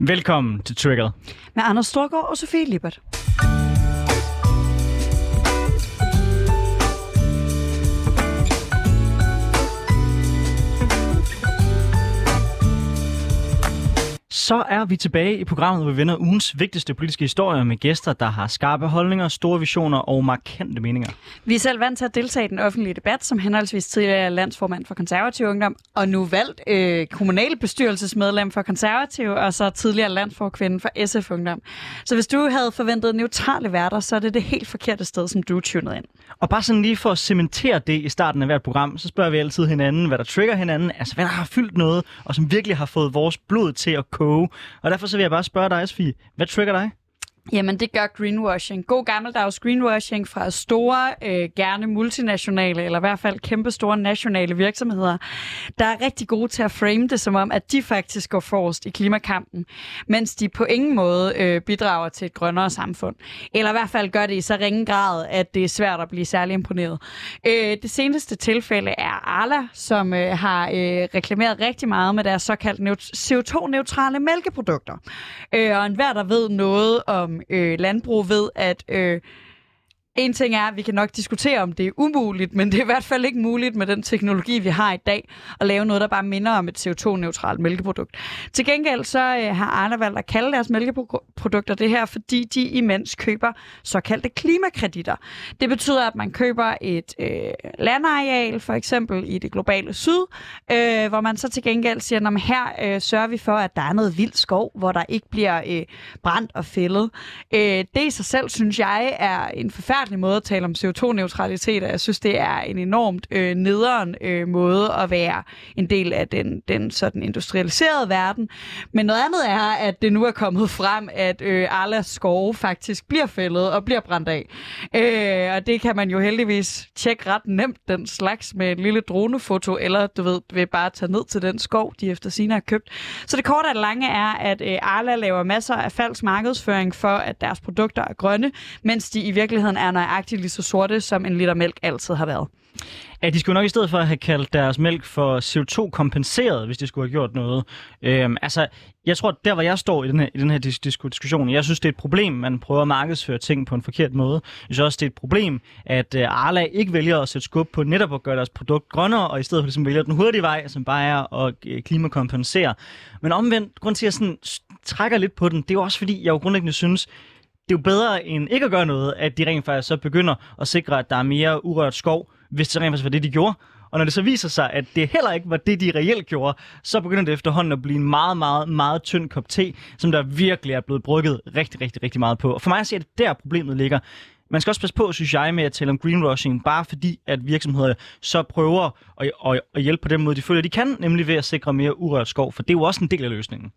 Velkommen til Triggered. Med Anders Storgård og Sofie Lippert. Så er vi tilbage i programmet, hvor vi vender ugens vigtigste politiske historier med gæster, der har skarpe holdninger, store visioner og markante meninger. Vi er selv vant til at deltage i den offentlige debat, som henholdsvis tidligere landsformand for konservativ ungdom, og nu valgt øh, kommunalbestyrelsesmedlem for konservativ, og så tidligere landsforkvinde for SF Ungdom. Så hvis du havde forventet neutrale værter, så er det det helt forkerte sted, som du er tunet ind. Og bare sådan lige for at cementere det i starten af hvert program, så spørger vi altid hinanden, hvad der trigger hinanden, altså hvad der har fyldt noget, og som virkelig har fået vores blod til at koge. Og derfor så vil jeg bare spørge dig, Sofie, hvad trigger dig? Jamen, det gør greenwashing. God gammeldags greenwashing fra store, øh, gerne multinationale, eller i hvert fald kæmpe store nationale virksomheder, der er rigtig gode til at frame det som om, at de faktisk går forrest i klimakampen, mens de på ingen måde øh, bidrager til et grønnere samfund. Eller i hvert fald gør det i så ringe grad, at det er svært at blive særlig imponeret. Øh, det seneste tilfælde er Arla, som øh, har øh, reklameret rigtig meget med deres såkaldt CO2-neutrale mælkeprodukter. Øh, og enhver, der ved noget om øh, landbrug ved, at øh, en ting er, at vi kan nok diskutere, om det er umuligt, men det er i hvert fald ikke muligt med den teknologi, vi har i dag, at lave noget, der bare minder om et CO2-neutralt mælkeprodukt. Til gengæld så øh, har Arne valgt at kalde deres mælkeprodukter det her, fordi de imens køber såkaldte klimakreditter. Det betyder, at man køber et øh, landareal, for eksempel i det globale syd, øh, hvor man så til gengæld siger, at her øh, sørger vi for, at der er noget vild skov, hvor der ikke bliver øh, brændt og fældet. Øh, det i sig selv, synes jeg, er en forfærdelig forfærdelig måde at tale om CO2-neutralitet, og jeg synes, det er en enormt øh, nederen øh, måde at være en del af den, den sådan industrialiserede verden. Men noget andet er, at det nu er kommet frem, at øh, alle skove faktisk bliver fældet og bliver brændt af. Øh, og det kan man jo heldigvis tjekke ret nemt, den slags med et lille dronefoto, eller du ved, ved bare tage ned til den skov, de efter sine har købt. Så det korte og lange er, at øh, Arla laver masser af falsk markedsføring for, at deres produkter er grønne, mens de i virkeligheden er nøjagtigt lige så sorte, som en liter mælk altid har været. Ja, de skulle nok i stedet for have kaldt deres mælk for CO2-kompenseret, hvis de skulle have gjort noget. Øhm, altså, jeg tror, der hvor jeg står i den her, i den her dis- diskussion, jeg synes, det er et problem, man prøver at markedsføre ting på en forkert måde. Jeg synes også, det er et problem, at øh, Arla ikke vælger at sætte skub på netop at gøre deres produkt grønnere, og i stedet for ligesom vælger den hurtige vej, som bare er at øh, klimakompensere. Men omvendt, grund til, at jeg sådan trækker lidt på den, det er jo også fordi, jeg jo grundlæggende synes, det er jo bedre end ikke at gøre noget, at de rent faktisk så begynder at sikre, at der er mere urørt skov, hvis det rent faktisk var det, de gjorde. Og når det så viser sig, at det heller ikke var det, de reelt gjorde, så begynder det efterhånden at blive en meget, meget, meget tynd kop te, som der virkelig er blevet brygget rigtig, rigtig, rigtig meget på. Og for mig at se, at det der problemet ligger. Man skal også passe på, synes jeg, med at tale om greenwashing, bare fordi, at virksomheder så prøver at, at, at hjælpe på den måde, de føler, de kan, nemlig ved at sikre mere urørt skov, for det er jo også en del af løsningen.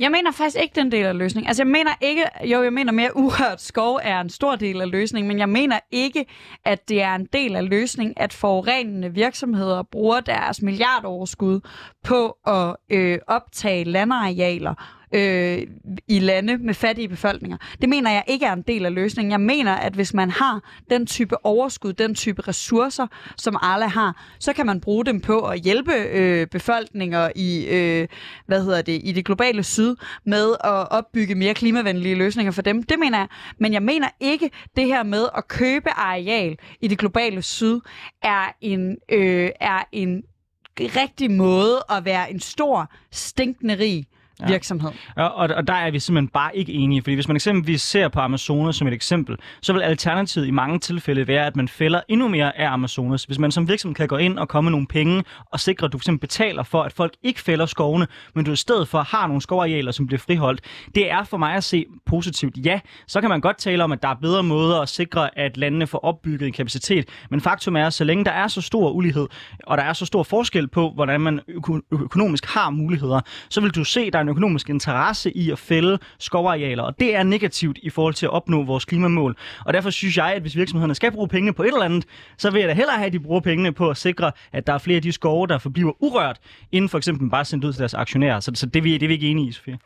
Jeg mener faktisk ikke den del af løsningen. Altså jeg mener ikke, jo jeg mener mere urørt skov er en stor del af løsningen, men jeg mener ikke, at det er en del af løsningen, at forurenende virksomheder bruger deres milliardoverskud på at øh, optage landarealer øh, i lande med fattige befolkninger. Det mener jeg ikke er en del af løsningen. Jeg mener, at hvis man har den type overskud, den type ressourcer, som Arla har, så kan man bruge dem på at hjælpe øh, befolkninger i, øh, hvad hedder det, i det globale syd med at opbygge mere klimavenlige løsninger for dem. Det mener jeg. Men jeg mener ikke, det her med at købe areal i det globale syd er en, øh, er en rigtig måde at være en stor, stinkende rig ja. virksomhed. Ja, og, og der er vi simpelthen bare ikke enige, fordi hvis man eksempelvis ser på Amazonas som et eksempel, så vil alternativet i mange tilfælde være, at man fælder endnu mere af Amazonas. Hvis man som virksomhed kan gå ind og komme med nogle penge og sikre, at du fx betaler for, at folk ikke fælder skovene, men du i stedet for har nogle skovarealer, som bliver friholdt, det er for mig at se positivt. Ja, så kan man godt tale om, at der er bedre måder at sikre, at landene får opbygget en kapacitet, men faktum er, at så længe der er så stor ulighed, og der er så stor forskel på, hvordan man økonomisk har muligheder, så vil du se, at der er økonomisk interesse i at fælde skovarealer, og det er negativt i forhold til at opnå vores klimamål. Og derfor synes jeg, at hvis virksomhederne skal bruge penge på et eller andet, så vil jeg da hellere have, at de bruger pengene på at sikre, at der er flere af de skove, der forbliver urørt, inden for eksempel bare sendt ud til deres aktionærer. Så, så det, det er vi ikke enige i, Sofie.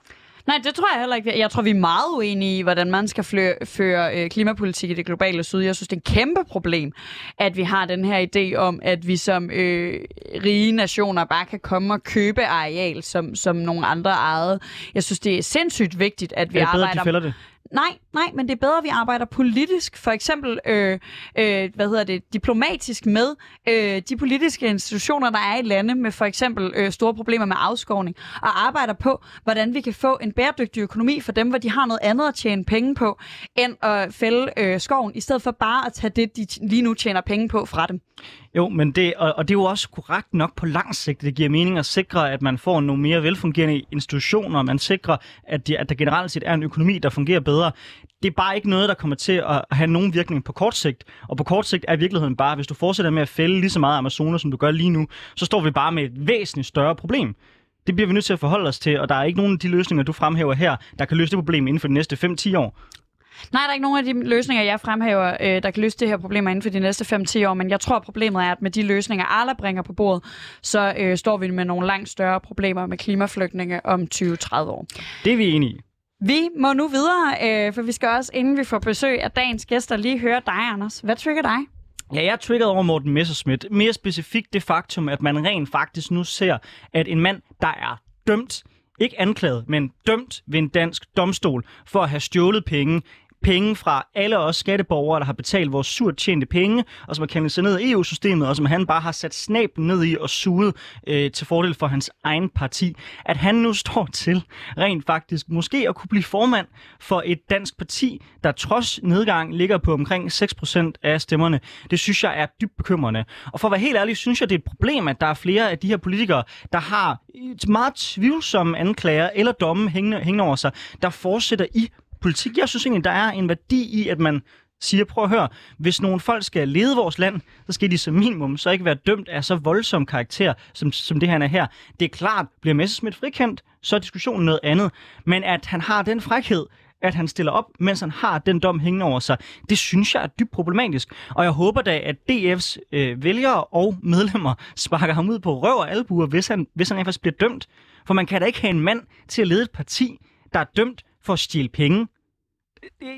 Nej, det tror jeg heller ikke. Jeg tror, vi er meget uenige i, hvordan man skal føre, føre øh, klimapolitik i det globale syd. Jeg synes, det er et kæmpe problem, at vi har den her idé om, at vi som øh, rige nationer bare kan komme og købe areal, som, som nogle andre ejede. Jeg synes, det er sindssygt vigtigt, at vi er det bedre, arbejder... de det? Nej, nej, men det er bedre, at vi arbejder politisk. For eksempel, øh, øh, hvad hedder det, diplomatisk med øh, de politiske institutioner, der er i lande med for eksempel øh, store problemer med afskovning, og arbejder på, hvordan vi kan få en bæredygtig økonomi for dem, hvor de har noget andet at tjene penge på, end at fælde øh, skoven, i stedet for bare at tage det, de lige nu tjener penge på fra dem. Jo, men det, og, og det er jo også korrekt nok på lang sigt. Det giver mening at sikre, at man får nogle mere velfungerende institutioner, man sikrer, at, de, at der generelt set er en økonomi, der fungerer bedre. Det er bare ikke noget, der kommer til at have nogen virkning på kort sigt. Og på kort sigt er virkeligheden bare, hvis du fortsætter med at fælde lige så meget Amazonas, som du gør lige nu, så står vi bare med et væsentligt større problem. Det bliver vi nødt til at forholde os til, og der er ikke nogen af de løsninger, du fremhæver her, der kan løse det problem inden for de næste 5-10 år. Nej, der er ikke nogen af de løsninger, jeg fremhæver, øh, der kan løse det her problem inden for de næste 5-10 år, men jeg tror, problemet er, at med de løsninger, Arla bringer på bordet, så øh, står vi med nogle langt større problemer med klimaflygtninge om 20-30 år. Det er vi enige i. Vi må nu videre, øh, for vi skal også, inden vi får besøg af dagens gæster, lige høre dig, Anders. Hvad trigger dig? Ja, jeg er triggeret over Morten Messerschmidt. Mere specifikt det faktum, at man rent faktisk nu ser, at en mand, der er dømt, ikke anklaget, men dømt ved en dansk domstol for at have stjålet penge, penge fra alle os skatteborgere, der har betalt vores surt tjente penge, og som har kendt sig ned i EU-systemet, og som han bare har sat snaben ned i og suget øh, til fordel for hans egen parti. At han nu står til rent faktisk måske at kunne blive formand for et dansk parti, der trods nedgang ligger på omkring 6% af stemmerne. Det synes jeg er dybt bekymrende. Og for at være helt ærlig, synes jeg, det er et problem, at der er flere af de her politikere, der har meget tvivlsomme anklager eller domme hængende, hængende over sig, der fortsætter i politik. Jeg synes egentlig, der er en værdi i, at man siger, prøv at høre, hvis nogle folk skal lede vores land, så skal de som minimum så ikke være dømt af så voldsom karakter, som, som det her er her. Det er klart, bliver Messerschmidt frikendt, så er diskussionen noget andet. Men at han har den frækhed, at han stiller op, mens han har den dom hængende over sig, det synes jeg er dybt problematisk. Og jeg håber da, at DF's øh, vælgere og medlemmer sparker ham ud på røv og albuer, hvis han, hvis han faktisk bliver dømt. For man kan da ikke have en mand til at lede et parti, der er dømt for at stjæle penge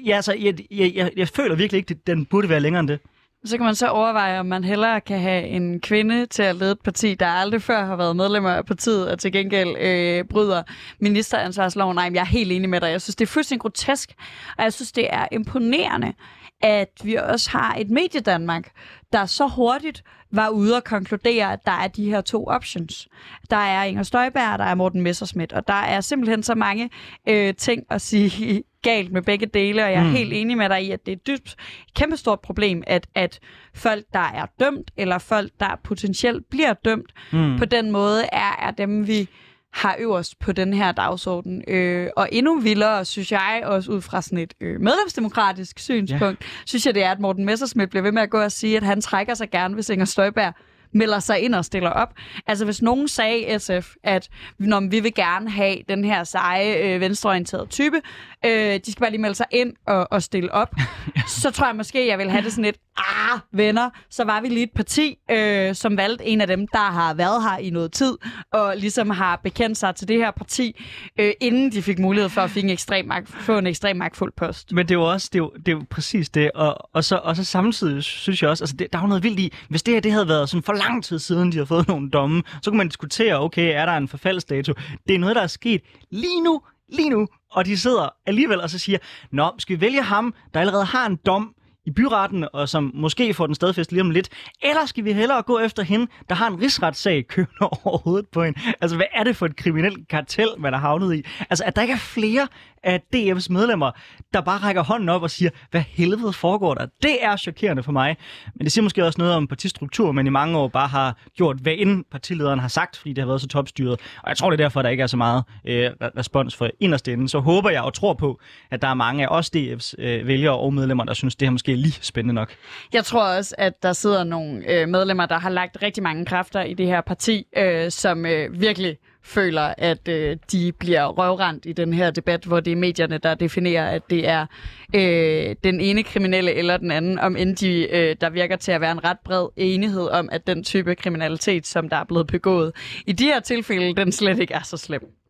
ja, altså, jeg, jeg, jeg, jeg føler virkelig ikke, at den burde være længere end det. Så kan man så overveje, om man hellere kan have en kvinde til at lede et parti, der aldrig før har været medlemmer af partiet, og til gengæld øh, bryder ministeransvarsloven. Nej, jeg er helt enig med dig. Jeg synes, det er fuldstændig grotesk, og jeg synes, det er imponerende, at vi også har et mediedanmark, der så hurtigt var ude og konkludere, at der er de her to options. Der er Inger Støjberg, der er Morten Messerschmidt, og der er simpelthen så mange øh, ting at sige galt med begge dele, og jeg er mm. helt enig med dig i, at det er et dybt, kæmpestort problem, at, at folk, der er dømt, eller folk, der potentielt bliver dømt, mm. på den måde er, er dem, vi har øverst på den her dagsorden. Øh, og endnu vildere, synes jeg, også ud fra sådan et øh, medlemsdemokratisk synspunkt, ja. synes jeg, det er, at Morten Messersmith bliver ved med at gå og sige, at han trækker sig gerne, hvis Inger Støjberg melder sig ind og stiller op. Altså hvis nogen sagde SF, at når vi vil gerne have den her seje øh, venstreorienterede type, øh, de skal bare lige melde sig ind og, og stille op, så tror jeg måske, jeg vil have det sådan lidt, ah, venner, så var vi lige et parti, øh, som valgte en af dem, der har været her i noget tid, og ligesom har bekendt sig til det her parti, øh, inden de fik mulighed for at få en ekstrem, magt, få en ekstrem magtfuld post. Men det er jo også, det er jo, det er jo præcis det, og, og, så, og så samtidig synes jeg også, altså det, der er jo noget vildt i, hvis det her det havde været sådan for lang tid siden, de har fået nogle domme, så kunne man diskutere, okay, er der en forfaldsdato? Det er noget, der er sket lige nu, lige nu, og de sidder alligevel og så siger, nå, skal vi vælge ham, der allerede har en dom, i byretten, og som måske får den stadfæst lige om lidt? Eller skal vi hellere gå efter hende, der har en rigsretssag kørende over hovedet på hende? Altså, hvad er det for et kriminelt kartel, man har havnet i? Altså, at der ikke er flere af DF's medlemmer, der bare rækker hånden op og siger, hvad helvede foregår der? Det er chokerende for mig. Men det siger måske også noget om partistruktur, men i mange år bare har gjort, hvad end partilederen har sagt, fordi det har været så topstyret. Og jeg tror, det er derfor, der ikke er så meget øh, respons for inderst inden. Så håber jeg og tror på, at der er mange af os DF's øh, vælgere og medlemmer, der synes, det her måske lige spændende nok. Jeg tror også, at der sidder nogle øh, medlemmer, der har lagt rigtig mange kræfter i det her parti, øh, som øh, virkelig føler, at øh, de bliver røvrendt i den her debat, hvor det er medierne, der definerer, at det er øh, den ene kriminelle eller den anden, om end de, øh, der virker til at være en ret bred enighed om, at den type kriminalitet, som der er blevet begået, i de her tilfælde, den slet ikke er så slem.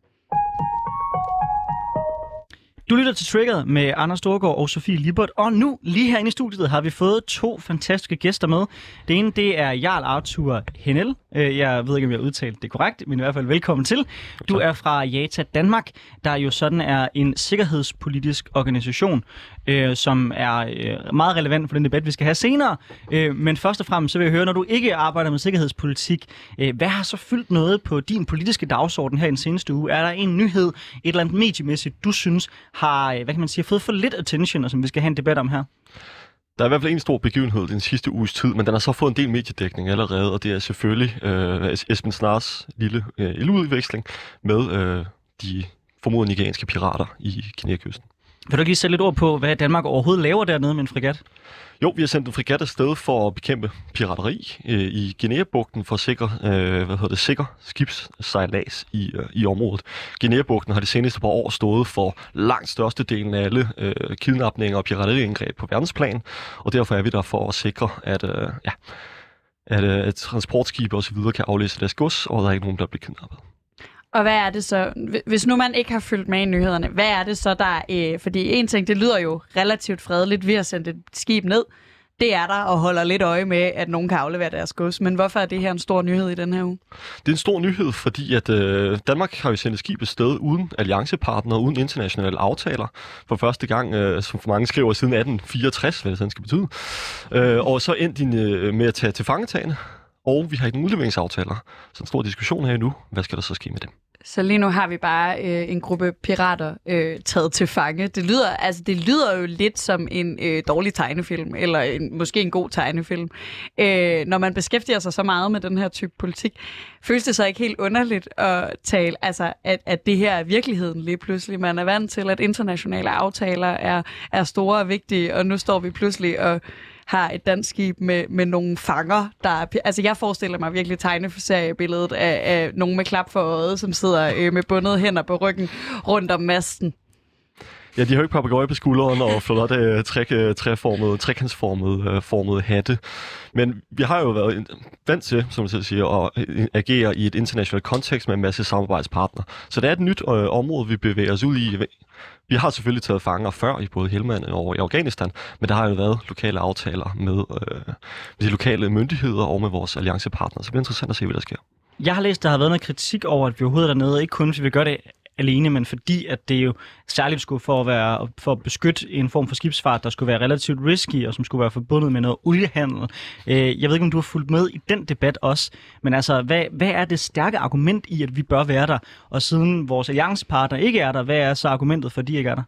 Du lytter til Triggered med Anders Storgård og Sofie Libert, og nu, lige herinde i studiet, har vi fået to fantastiske gæster med. Det ene, det er Jarl Arthur Henel. Øh, Jeg ved ikke, om jeg har udtalt det korrekt, men i hvert fald velkommen til. Du er fra Jata Danmark, der jo sådan er en sikkerhedspolitisk organisation, øh, som er øh, meget relevant for den debat, vi skal have senere. Øh, men først og fremmest, så vil jeg høre, når du ikke arbejder med sikkerhedspolitik, øh, hvad har så fyldt noget på din politiske dagsorden her i den seneste uge? Er der en nyhed, et eller andet mediemæssigt, du synes har, øh, hvad kan man sige, fået for lidt attention, og som vi skal have en debat om her? Der er i hvert fald en stor begivenhed den sidste uges tid, men den har så fået en del mediedækning allerede, og det er selvfølgelig øh, Esben Snars lille øh, eludveksling med øh, de formodede nigerianske pirater i Guinea-kysten. Vil du ikke lige sætte lidt ord på, hvad Danmark overhovedet laver dernede med en fregat? Jo, vi har sendt en fregat afsted for at bekæmpe pirateri øh, i Guinea-bugten for at sikre, øh, hvad hedder det, sikker skibssejlads i, øh, i området. Guinea-bugten har de seneste par år stået for langt størstedelen af alle øh, kidnapninger og pirateriangreb på verdensplan, og derfor er vi der for at sikre, at, øh, ja, at, øh, at transportskibe osv. kan aflæse deres gods, og der er ikke nogen, der bliver kidnappet. Og hvad er det så, hvis nu man ikke har fulgt med i nyhederne, hvad er det så, der øh, fordi en ting, det lyder jo relativt fredeligt, vi har sendt et skib ned, det er der og holder lidt øje med, at nogen kan aflevere deres gods. Men hvorfor er det her en stor nyhed i den her uge? Det er en stor nyhed, fordi at øh, Danmark har jo sendt et skib sted uden alliancepartnere, uden internationale aftaler. For første gang, øh, som for mange skriver, siden 1864, hvad det sådan skal betyde. Øh, og så endte de øh, med at tage til fangetagene, og vi har ikke nogen udleveringsaftaler. Så en stor diskussion her nu. Hvad skal der så ske med dem? Så lige nu har vi bare øh, en gruppe pirater øh, taget til fange. Det lyder, altså, det lyder jo lidt som en øh, dårlig tegnefilm, eller en, måske en god tegnefilm. Øh, når man beskæftiger sig så meget med den her type politik, føles det så ikke helt underligt at tale, altså, at, at det her er virkeligheden lige pludselig. Man er vant til, at internationale aftaler er, er store og vigtige, og nu står vi pludselig og har et dansk skib med, med nogle fanger, der er... Altså, jeg forestiller mig virkelig tegneseriebilledet af, af nogen med klap for øjet, som sidder øh, med bundet hænder på ryggen rundt om masten. Ja, de har jo ikke papegøje på skulderen og flotte øh, træk, øh, træformede, trekantsformede uh, formede hatte. Men vi har jo været vant til, som jeg selv siger, at agere i et internationalt kontekst med en masse samarbejdspartnere. Så det er et nyt øh, område, vi bevæger os ud i. Vi har selvfølgelig taget fanger før i både Helmand og i Afghanistan, men der har jo været lokale aftaler med, øh, med de lokale myndigheder og med vores alliancepartnere. Så det bliver interessant at se, hvad der sker. Jeg har læst, der har været noget kritik over, at vi overhovedet er dernede, ikke kun fordi vi gør det alene, men fordi at det jo særligt skulle for at, være, for at beskytte en form for skibsfart, der skulle være relativt risky, og som skulle være forbundet med noget oliehandel. Øh, jeg ved ikke, om du har fulgt med i den debat også, men altså, hvad, hvad er det stærke argument i, at vi bør være der? Og siden vores alliancepartner ikke er der, hvad er så argumentet for, at de ikke er der?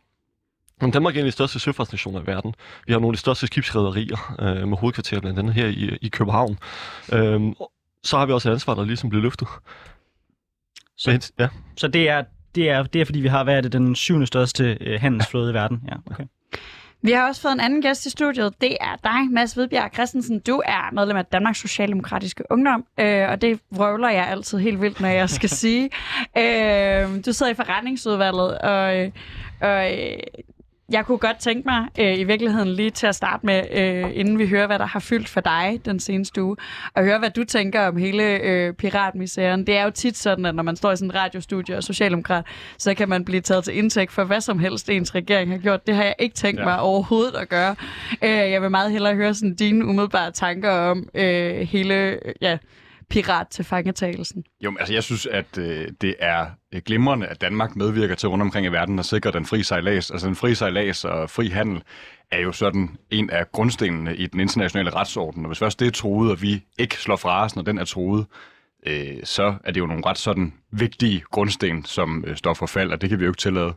Men Danmark er en af de største søfartsnationer i verden. Vi har nogle af de største skibsrederier øh, med hovedkvarter blandt andet her i, i København. Øh, så har vi også et ansvar, der ligesom bliver løftet. Så, ja. så det er det er, det er fordi, vi har været den syvende største øh, handelsflåde i verden. Ja, okay. Vi har også fået en anden gæst i studiet. Det er dig, Mads Hvidbjerg Christensen. Du er medlem af Danmarks Socialdemokratiske Ungdom, øh, og det vrøvler jeg altid helt vildt, når jeg skal sige. Øh, du sidder i forretningsudvalget, og, øh, og øh, jeg kunne godt tænke mig øh, i virkeligheden lige til at starte med, øh, inden vi hører, hvad der har fyldt for dig den seneste uge, og høre, hvad du tænker om hele øh, piratmisæren. Det er jo tit sådan, at når man står i sådan en radiostudie og socialdemokrat, så kan man blive taget til indtægt for hvad som helst ens regering har gjort. Det har jeg ikke tænkt ja. mig overhovedet at gøre. Øh, jeg vil meget hellere høre sådan dine umiddelbare tanker om øh, hele... Ja, pirat til fangetagelsen? Jo, altså jeg synes, at øh, det er øh, glimrende, at Danmark medvirker til rundt omkring i verden at sikre den fri sejlads. Altså den fri sejlads og fri handel er jo sådan en af grundstenene i den internationale retsorden. Og hvis først det er troet, og vi ikke slår fra os, når den er troet, øh, så er det jo nogle ret sådan vigtige grundsten, som øh, står for fald, og det kan vi jo ikke tillade.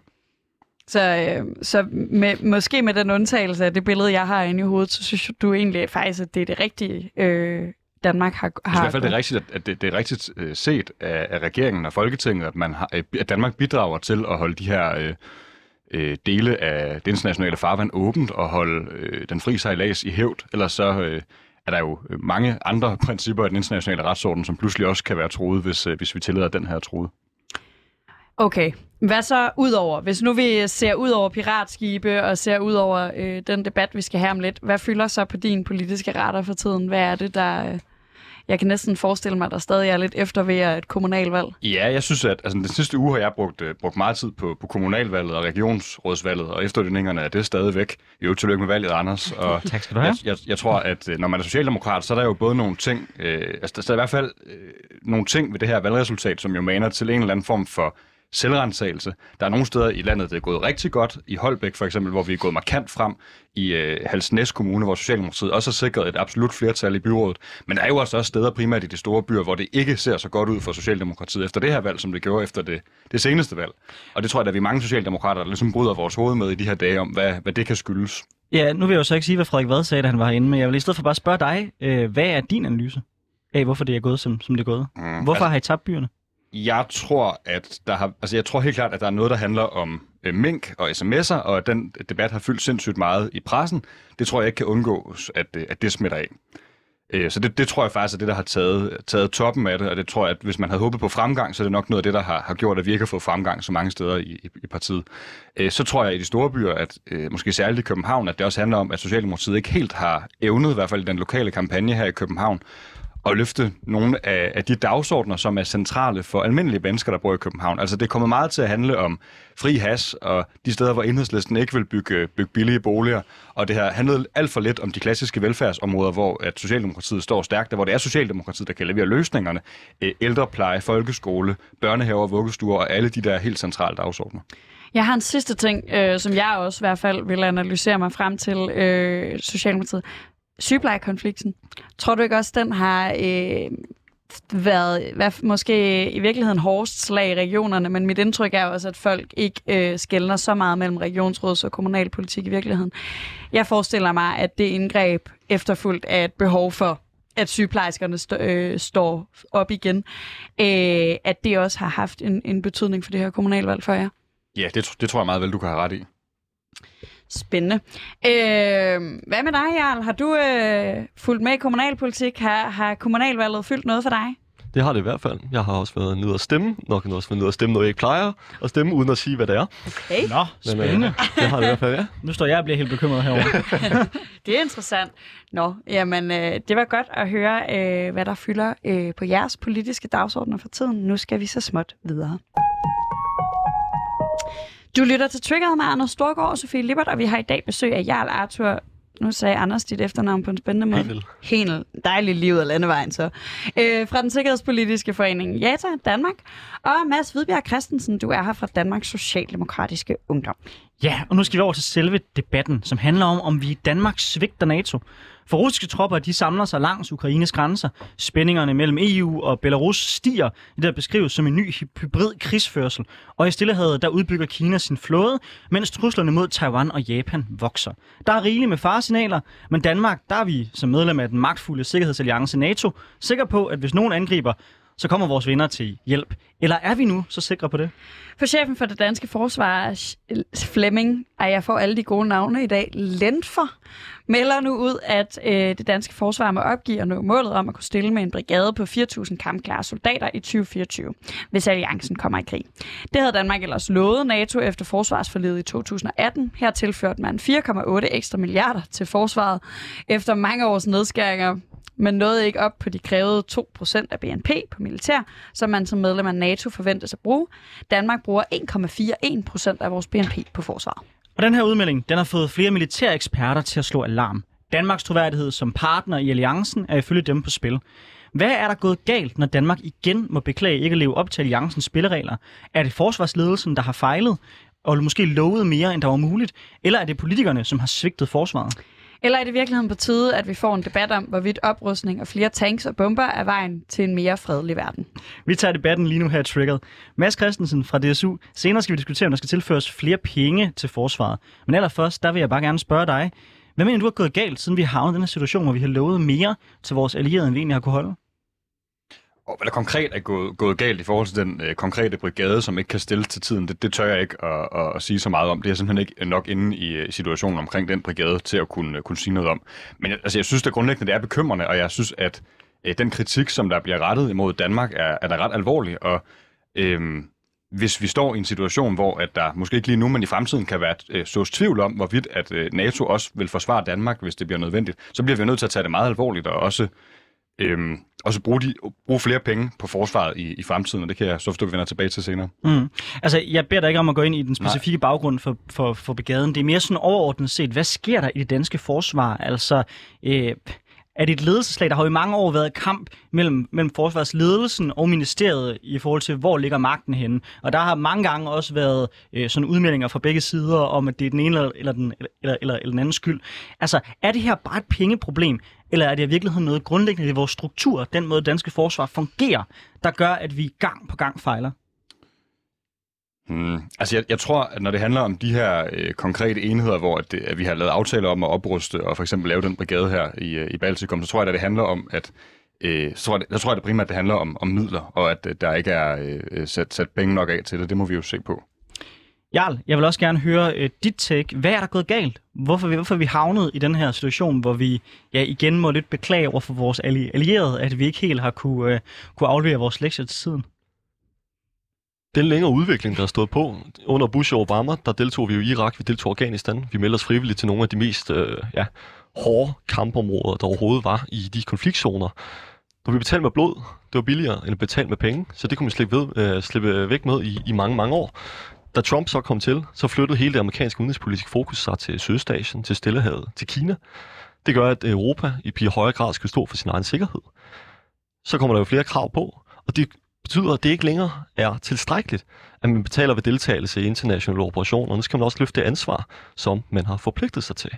Så, øh, så med, måske med den undtagelse af det billede, jeg har inde i hovedet, så synes du egentlig faktisk, at det er det rigtige øh, Danmark har... har I hvert fald det er rigtigt, at det, det er rigtigt øh, set af, af regeringen og Folketinget, at, man har, at Danmark bidrager til at holde de her øh, øh, dele af det internationale farvand åbent og holde øh, den fri sejlads i hævd. Ellers så øh, er der jo mange andre principper i den internationale retsorden, som pludselig også kan være troet, hvis, øh, hvis vi tillader den her troet. Okay. Hvad så udover? Hvis nu vi ser ud over piratskibe og ser ud over øh, den debat, vi skal have om lidt, hvad fylder så på din politiske retter for tiden? Hvad er det, der... Øh Jeg kan næsten forestille mig, at der stadig er lidt efter ved et kommunalvalg. Ja, jeg synes, at altså, den sidste uge har jeg brugt, uh, brugt meget tid på, på kommunalvalget og regionsrådsvalget, og efterdønningerne er det stadigvæk. Jo, tillykke med valget, Anders. Og Tak skal du have. jeg, jeg, jeg tror, at øh, når man er socialdemokrat, så er der jo både nogle ting, øh, altså der er i hvert fald øh, nogle ting ved det her valgresultat, som jo maner til en eller anden form for selvrensagelse. Der er nogle steder i landet, det er gået rigtig godt. I Holbæk for eksempel, hvor vi er gået markant frem. I øh, Halsnæs Kommune, hvor Socialdemokratiet også har sikret et absolut flertal i byrådet. Men der er jo altså også steder, primært i de store byer, hvor det ikke ser så godt ud for Socialdemokratiet efter det her valg, som det gjorde efter det, det seneste valg. Og det tror jeg, at vi er mange socialdemokrater, der ligesom bryder vores hoved med i de her dage om, hvad, hvad det kan skyldes. Ja, nu vil jeg jo så ikke sige, hvad Frederik Vad sagde, da han var herinde, men jeg vil i stedet for bare spørge dig, øh, hvad er din analyse af, hvorfor det er gået, som, som det er gået? Mm, Hvorfor har I tabt byerne? Jeg tror, at der har, altså jeg tror helt klart, at der er noget, der handler om øh, mink og sms'er, og at den debat har fyldt sindssygt meget i pressen. Det tror jeg ikke kan undgås, at, øh, at det smitter af. Øh, så det, det tror jeg faktisk er det, der har taget, taget toppen af det, og det tror jeg, at hvis man havde håbet på fremgang, så er det nok noget af det, der har, har gjort, at vi ikke har fået fremgang så mange steder i, i, i partiet. Øh, så tror jeg i de store byer, at øh, måske særligt i København, at det også handler om, at Socialdemokratiet ikke helt har evnet, i hvert fald i den lokale kampagne her i København, at løfte nogle af, af de dagsordner, som er centrale for almindelige mennesker, der bor i København. Altså det kommer meget til at handle om fri has og de steder, hvor enhedslisten ikke vil bygge, bygge billige boliger. Og det har handlet alt for lidt om de klassiske velfærdsområder, hvor at Socialdemokratiet står stærkt, og hvor det er Socialdemokratiet, der kan levere løsningerne. Ældrepleje, folkeskole, børnehaver, vuggestuer og alle de der helt centrale dagsordner. Jeg har en sidste ting, øh, som jeg også i hvert fald vil analysere mig frem til øh, Socialdemokratiet. Sygeplejekonflikten. Tror du ikke også, den har øh, været hvad, måske i virkeligheden hårdest slag i regionerne, men mit indtryk er også, at folk ikke øh, skældner så meget mellem regionsråds- og kommunalpolitik i virkeligheden. Jeg forestiller mig, at det indgreb efterfulgt af et behov for at sygeplejerskerne st- øh, står op igen, øh, at det også har haft en, en betydning for det her kommunalvalg for jer. Ja, det, det tror jeg meget vel, du kan have ret i. Spændende. Øh, hvad med dig, Jarl? Har du øh, fulgt med i kommunalpolitik? Har, har kommunalvalget fyldt noget for dig? Det har det i hvert fald. Jeg har også været nede at stemme. Nok også været nede at stemme, når jeg ikke plejer at stemme, uden at sige, hvad det er. Okay. Nå, Men, øh, spændende. det har det i hvert fald, ja. Nu står jeg og bliver helt bekymret herovre. Det er interessant. Nå, jamen, øh, det var godt at høre, øh, hvad der fylder øh, på jeres politiske dagsordner for tiden. Nu skal vi så småt videre. Du lytter til Triggeret med Anders Storgård og Sofie Lippert, og vi har i dag besøg af Jarl Arthur. Nu sagde Anders dit efternavn på en spændende måde. Henel. Henel. Dejligt livet af landevejen så. Øh, fra den Sikkerhedspolitiske Forening JATA Danmark. Og Mads Hvidbjerg Christensen, du er her fra Danmarks Socialdemokratiske Ungdom. Ja, og nu skal vi over til selve debatten, som handler om, om vi i Danmark svigter NATO. For russiske tropper, de samler sig langs Ukraines grænser. Spændingerne mellem EU og Belarus stiger, det der beskrives som en ny hybrid krigsførsel. Og i Stillehavet, der udbygger Kina sin flåde, mens truslerne mod Taiwan og Japan vokser. Der er rigeligt med faresignaler, men Danmark, der er vi som medlem af den magtfulde sikkerhedsalliance NATO, sikker på, at hvis nogen angriber, så kommer vores venner til hjælp. Eller er vi nu så sikre på det? For chefen for det danske forsvar, Flemming, og jeg får alle de gode navne i dag, Lentfer, melder nu ud, at øh, det danske forsvar må opgive at nå målet om at kunne stille med en brigade på 4.000 kampklare soldater i 2024, hvis alliancen kommer i krig. Det havde Danmark ellers lovet NATO efter forsvarsforledet i 2018. Her tilførte man 4,8 ekstra milliarder til forsvaret efter mange års nedskæringer men nåede ikke op på de krævede 2% af BNP på militær, som man som medlem af NATO forventes at bruge. Danmark bruger 1,41% af vores BNP på forsvaret. Og den her udmelding, den har fået flere militære eksperter til at slå alarm. Danmarks troværdighed som partner i alliancen er ifølge dem på spil. Hvad er der gået galt, når Danmark igen må beklage ikke at leve op til alliancens spilleregler? Er det forsvarsledelsen, der har fejlet, og måske lovet mere, end der var muligt? Eller er det politikerne, som har svigtet forsvaret? Eller er det i virkeligheden på tide, at vi får en debat om, hvorvidt oprustning og flere tanks og bomber er vejen til en mere fredelig verden? Vi tager debatten lige nu her i Triggered. Mads Christensen fra DSU. Senere skal vi diskutere, om der skal tilføres flere penge til forsvaret. Men allerførst, der vil jeg bare gerne spørge dig. Hvad mener du er gået galt, siden vi havnede i den her situation, hvor vi har lovet mere til vores allierede, end vi egentlig har kunne holde? Og hvad der konkret er gået, gået galt i forhold til den øh, konkrete brigade, som ikke kan stilles til tiden, det, det tør jeg ikke at, at, at sige så meget om. Det er simpelthen ikke nok inde i øh, situationen omkring den brigade til at kunne, kunne sige noget om. Men jeg- altså, jeg synes, det grundlæggende det er bekymrende, og jeg synes, at øh, den kritik, som der bliver rettet imod Danmark, er, er da ret alvorlig. Og øh, hvis vi står i en situation, hvor at der måske ikke lige nu, men i fremtiden kan være øh, sås tvivl om, hvorvidt at øh, NATO også vil forsvare Danmark, hvis det bliver nødvendigt, så bliver vi nødt til at tage det meget alvorligt og også øhm, og så bruge, de, bruge flere penge på forsvaret i, i fremtiden, og det kan jeg så forstå, vi vender tilbage til senere. Mm. Altså, jeg beder dig ikke om at gå ind i den specifikke Nej. baggrund for, for, for brigaden. Det er mere sådan overordnet set, hvad sker der i det danske forsvar? Altså, øh, er det et ledelseslag? Der har jo i mange år været kamp mellem, mellem forsvarsledelsen og ministeriet i forhold til, hvor ligger magten henne. Og der har mange gange også været øh, sådan udmeldinger fra begge sider om, at det er den ene eller, eller, den, eller, eller, eller den anden skyld. Altså, er det her bare et pengeproblem? Eller er det i virkeligheden noget grundlæggende i vores struktur, den måde danske forsvar fungerer, der gør, at vi gang på gang fejler? Hmm. Altså, jeg, jeg tror, at når det handler om de her øh, konkrete enheder, hvor at, det, at vi har lavet aftaler om at opruste og for eksempel lave den brigade her i, øh, i Baltikum, så tror jeg, at det handler om, at øh, så tror jeg, jeg tror, at det primært det handler om, om midler, og at øh, der ikke er øh, øh, sat, sat penge nok af til det. Det må vi jo se på. Jarl, jeg vil også gerne høre øh, dit take. Hvad er der gået galt? Hvorfor, hvorfor vi havnet i den her situation, hvor vi ja, igen må lidt beklage over for vores allierede, at vi ikke helt har kunne, øh, kunne aflevere vores lektier til tiden? den længere udvikling, der har stået på under Bush og Obama, der deltog vi jo i Irak, vi deltog i Afghanistan. Vi meldte os frivilligt til nogle af de mest øh, ja, hårde kampområder, der overhovedet var i de konfliktzoner. Når vi betalte med blod, det var billigere end at betale med penge, så det kunne man slippe, ved, øh, slippe væk med i, i mange, mange år. Da Trump så kom til, så flyttede hele det amerikanske udenrigspolitiske fokus sig til Sydøstasien, til Stillehavet, til Kina. Det gør, at Europa i højere grad skal stå for sin egen sikkerhed. Så kommer der jo flere krav på, og det betyder, at det ikke længere er tilstrækkeligt, at man betaler ved deltagelse i internationale operationer. Nu skal man også løfte det ansvar, som man har forpligtet sig til.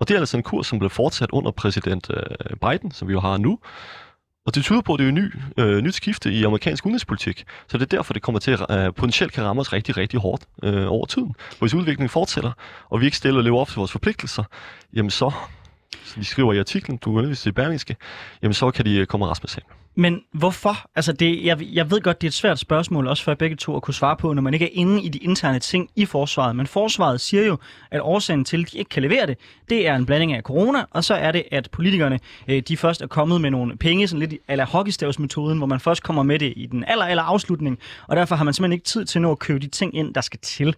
Og det er altså en kurs, som blev fortsat under præsident øh, Biden, som vi jo har nu. Og det tyder på, at det er et ny, øh, nyt skifte i amerikansk udenrigspolitik. Så det er derfor, det kommer til at øh, potentielt kan ramme os rigtig, rigtig hårdt øh, over tiden. Hvis udviklingen fortsætter, og vi ikke stiller og lever op til vores forpligtelser, jamen så, som de skriver i artiklen, du er i Berlingske, jamen så kan de øh, komme og rasme sig. Men hvorfor? Altså det, jeg, jeg ved godt, det er et svært spørgsmål, også for begge to at kunne svare på, når man ikke er inde i de interne ting i forsvaret. Men forsvaret siger jo, at årsagen til, at de ikke kan levere det, det er en blanding af corona, og så er det, at politikerne øh, de først er kommet med nogle penge, sådan lidt ala hockeystavsmetoden, hvor man først kommer med det i den aller, aller afslutning, og derfor har man simpelthen ikke tid til nu at købe de ting ind, der skal til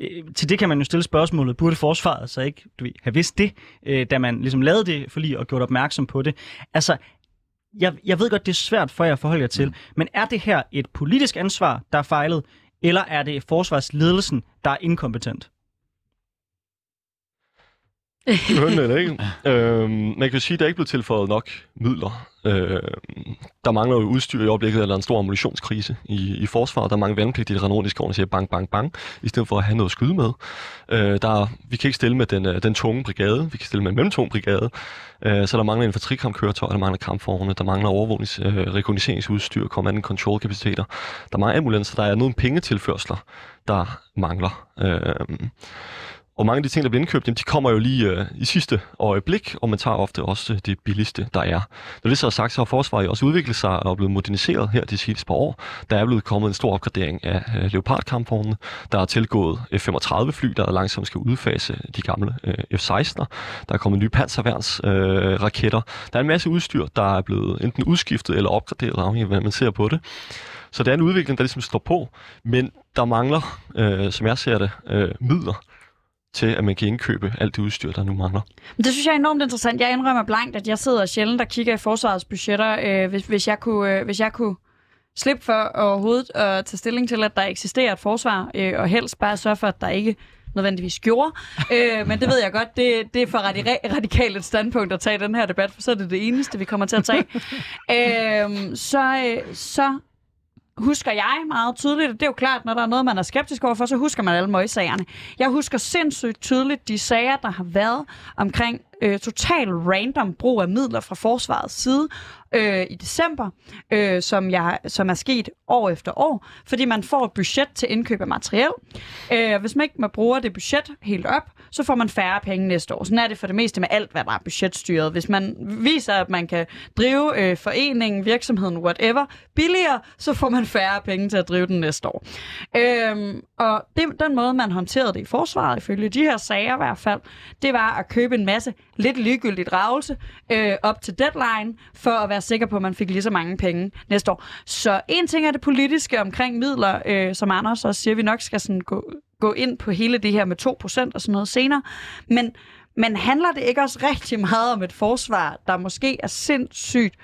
øh, til det kan man jo stille spørgsmålet, burde forsvaret så ikke du ved, have vidst det, øh, da man ligesom lavede det for lige og gjort opmærksom på det? Altså, jeg, jeg ved godt, det er svært for jer at forholde jer til, mm. men er det her et politisk ansvar, der er fejlet, eller er det forsvarsledelsen, der er inkompetent? Hønne, eller ikke? øhm, man kan sige, at der er ikke blevet tilføjet nok midler. Øhm, der mangler jo udstyr i øjeblikket, eller en stor ammunitionskrise i, i forsvaret. Der er mange vandpligtige, der render rundt i skoven og siger bang, bang, bang, i stedet for at have noget at skyde med. Øh, der vi kan ikke stille med den, øh, den tunge brigade, vi kan stille med en mellemtung brigade. Øh, så der mangler infanterikampkøretøjer, der mangler kampforne, der mangler overvågnings, øh, rekognosceringsudstyr, command and control kapaciteter. Der mangler ambulancer, der er nogle pengetilførsler, der mangler. Øh, og mange af de ting, der bliver indkøbt, de kommer jo lige øh, i sidste øjeblik, og man tager ofte også det billigste, der er. Når det så er sagt, så har forsvaret også udviklet sig og blevet moderniseret her de sidste par år. Der er blevet kommet en stor opgradering af øh, Leopard-kampvognene. Der er tilgået F-35-fly, der langsomt skal udfase de gamle øh, F-16'er. Der er kommet nye panserværnsraketter. Øh, raketter. der er en masse udstyr, der er blevet enten udskiftet eller opgraderet, afhængig af, hvordan man ser på det. Så det er en udvikling, der ligesom står på, men der mangler, øh, som jeg ser det, øh, midler til, at man kan indkøbe alt det udstyr, der nu mangler. Men det synes jeg er enormt interessant. Jeg indrømmer blankt, at jeg sidder sjældent og kigger i forsvarets budgetter, øh, hvis, hvis, jeg kunne, øh, hvis jeg kunne slippe for overhovedet at tage stilling til, at der eksisterer et forsvar, øh, og helst bare sørge for, at der ikke nødvendigvis gjorde. øh, men det ved jeg godt, det, det er for radikalt et standpunkt at tage den her debat, for så er det det eneste, vi kommer til at tage. øh, så, øh, så husker jeg meget tydeligt, og det er jo klart, når der er noget, man er skeptisk overfor, så husker man alle møgssagerne. Jeg husker sindssygt tydeligt de sager, der har været omkring øh, total random brug af midler fra forsvarets side øh, i december, øh, som, jeg, som er sket år efter år, fordi man får et budget til indkøb af materiel. Øh, hvis man ikke man bruger det budget helt op, så får man færre penge næste år. Sådan er det for det meste med alt, hvad der er budgetstyret. Hvis man viser, at man kan drive øh, foreningen, virksomheden, whatever, billigere, så får man færre penge til at drive den næste år. Øh, og det, den måde, man håndterede det i forsvaret, ifølge de her sager i hvert fald, det var at købe en masse lidt ligegyldigt ravelse øh, op til deadline, for at være sikker på, at man fik lige så mange penge næste år. Så en ting er det politiske omkring midler, øh, som Anders også siger, vi nok skal sådan gå, gå ind på hele det her med 2% og sådan noget senere. Men, men handler det ikke også rigtig meget om et forsvar, der måske er sindssygt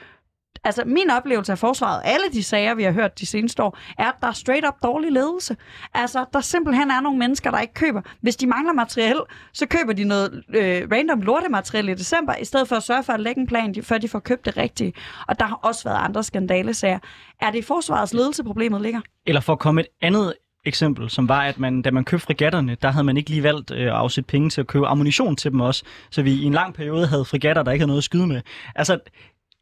Altså, min oplevelse af forsvaret, alle de sager, vi har hørt de seneste år, er, at der er straight up dårlig ledelse. Altså, der simpelthen er nogle mennesker, der ikke køber. Hvis de mangler materiel, så køber de noget øh, random lortemateriel i december, i stedet for at sørge for at lægge en plan, før de får købt det rigtige. Og der har også været andre skandalesager. Er det i forsvarets ledelse, problemet ligger? Eller for at komme et andet eksempel, som var, at man, da man købte frigatterne, der havde man ikke lige valgt øh, at afsætte penge til at købe ammunition til dem også. Så vi i en lang periode havde frigatter, der ikke havde noget at skyde med. Altså,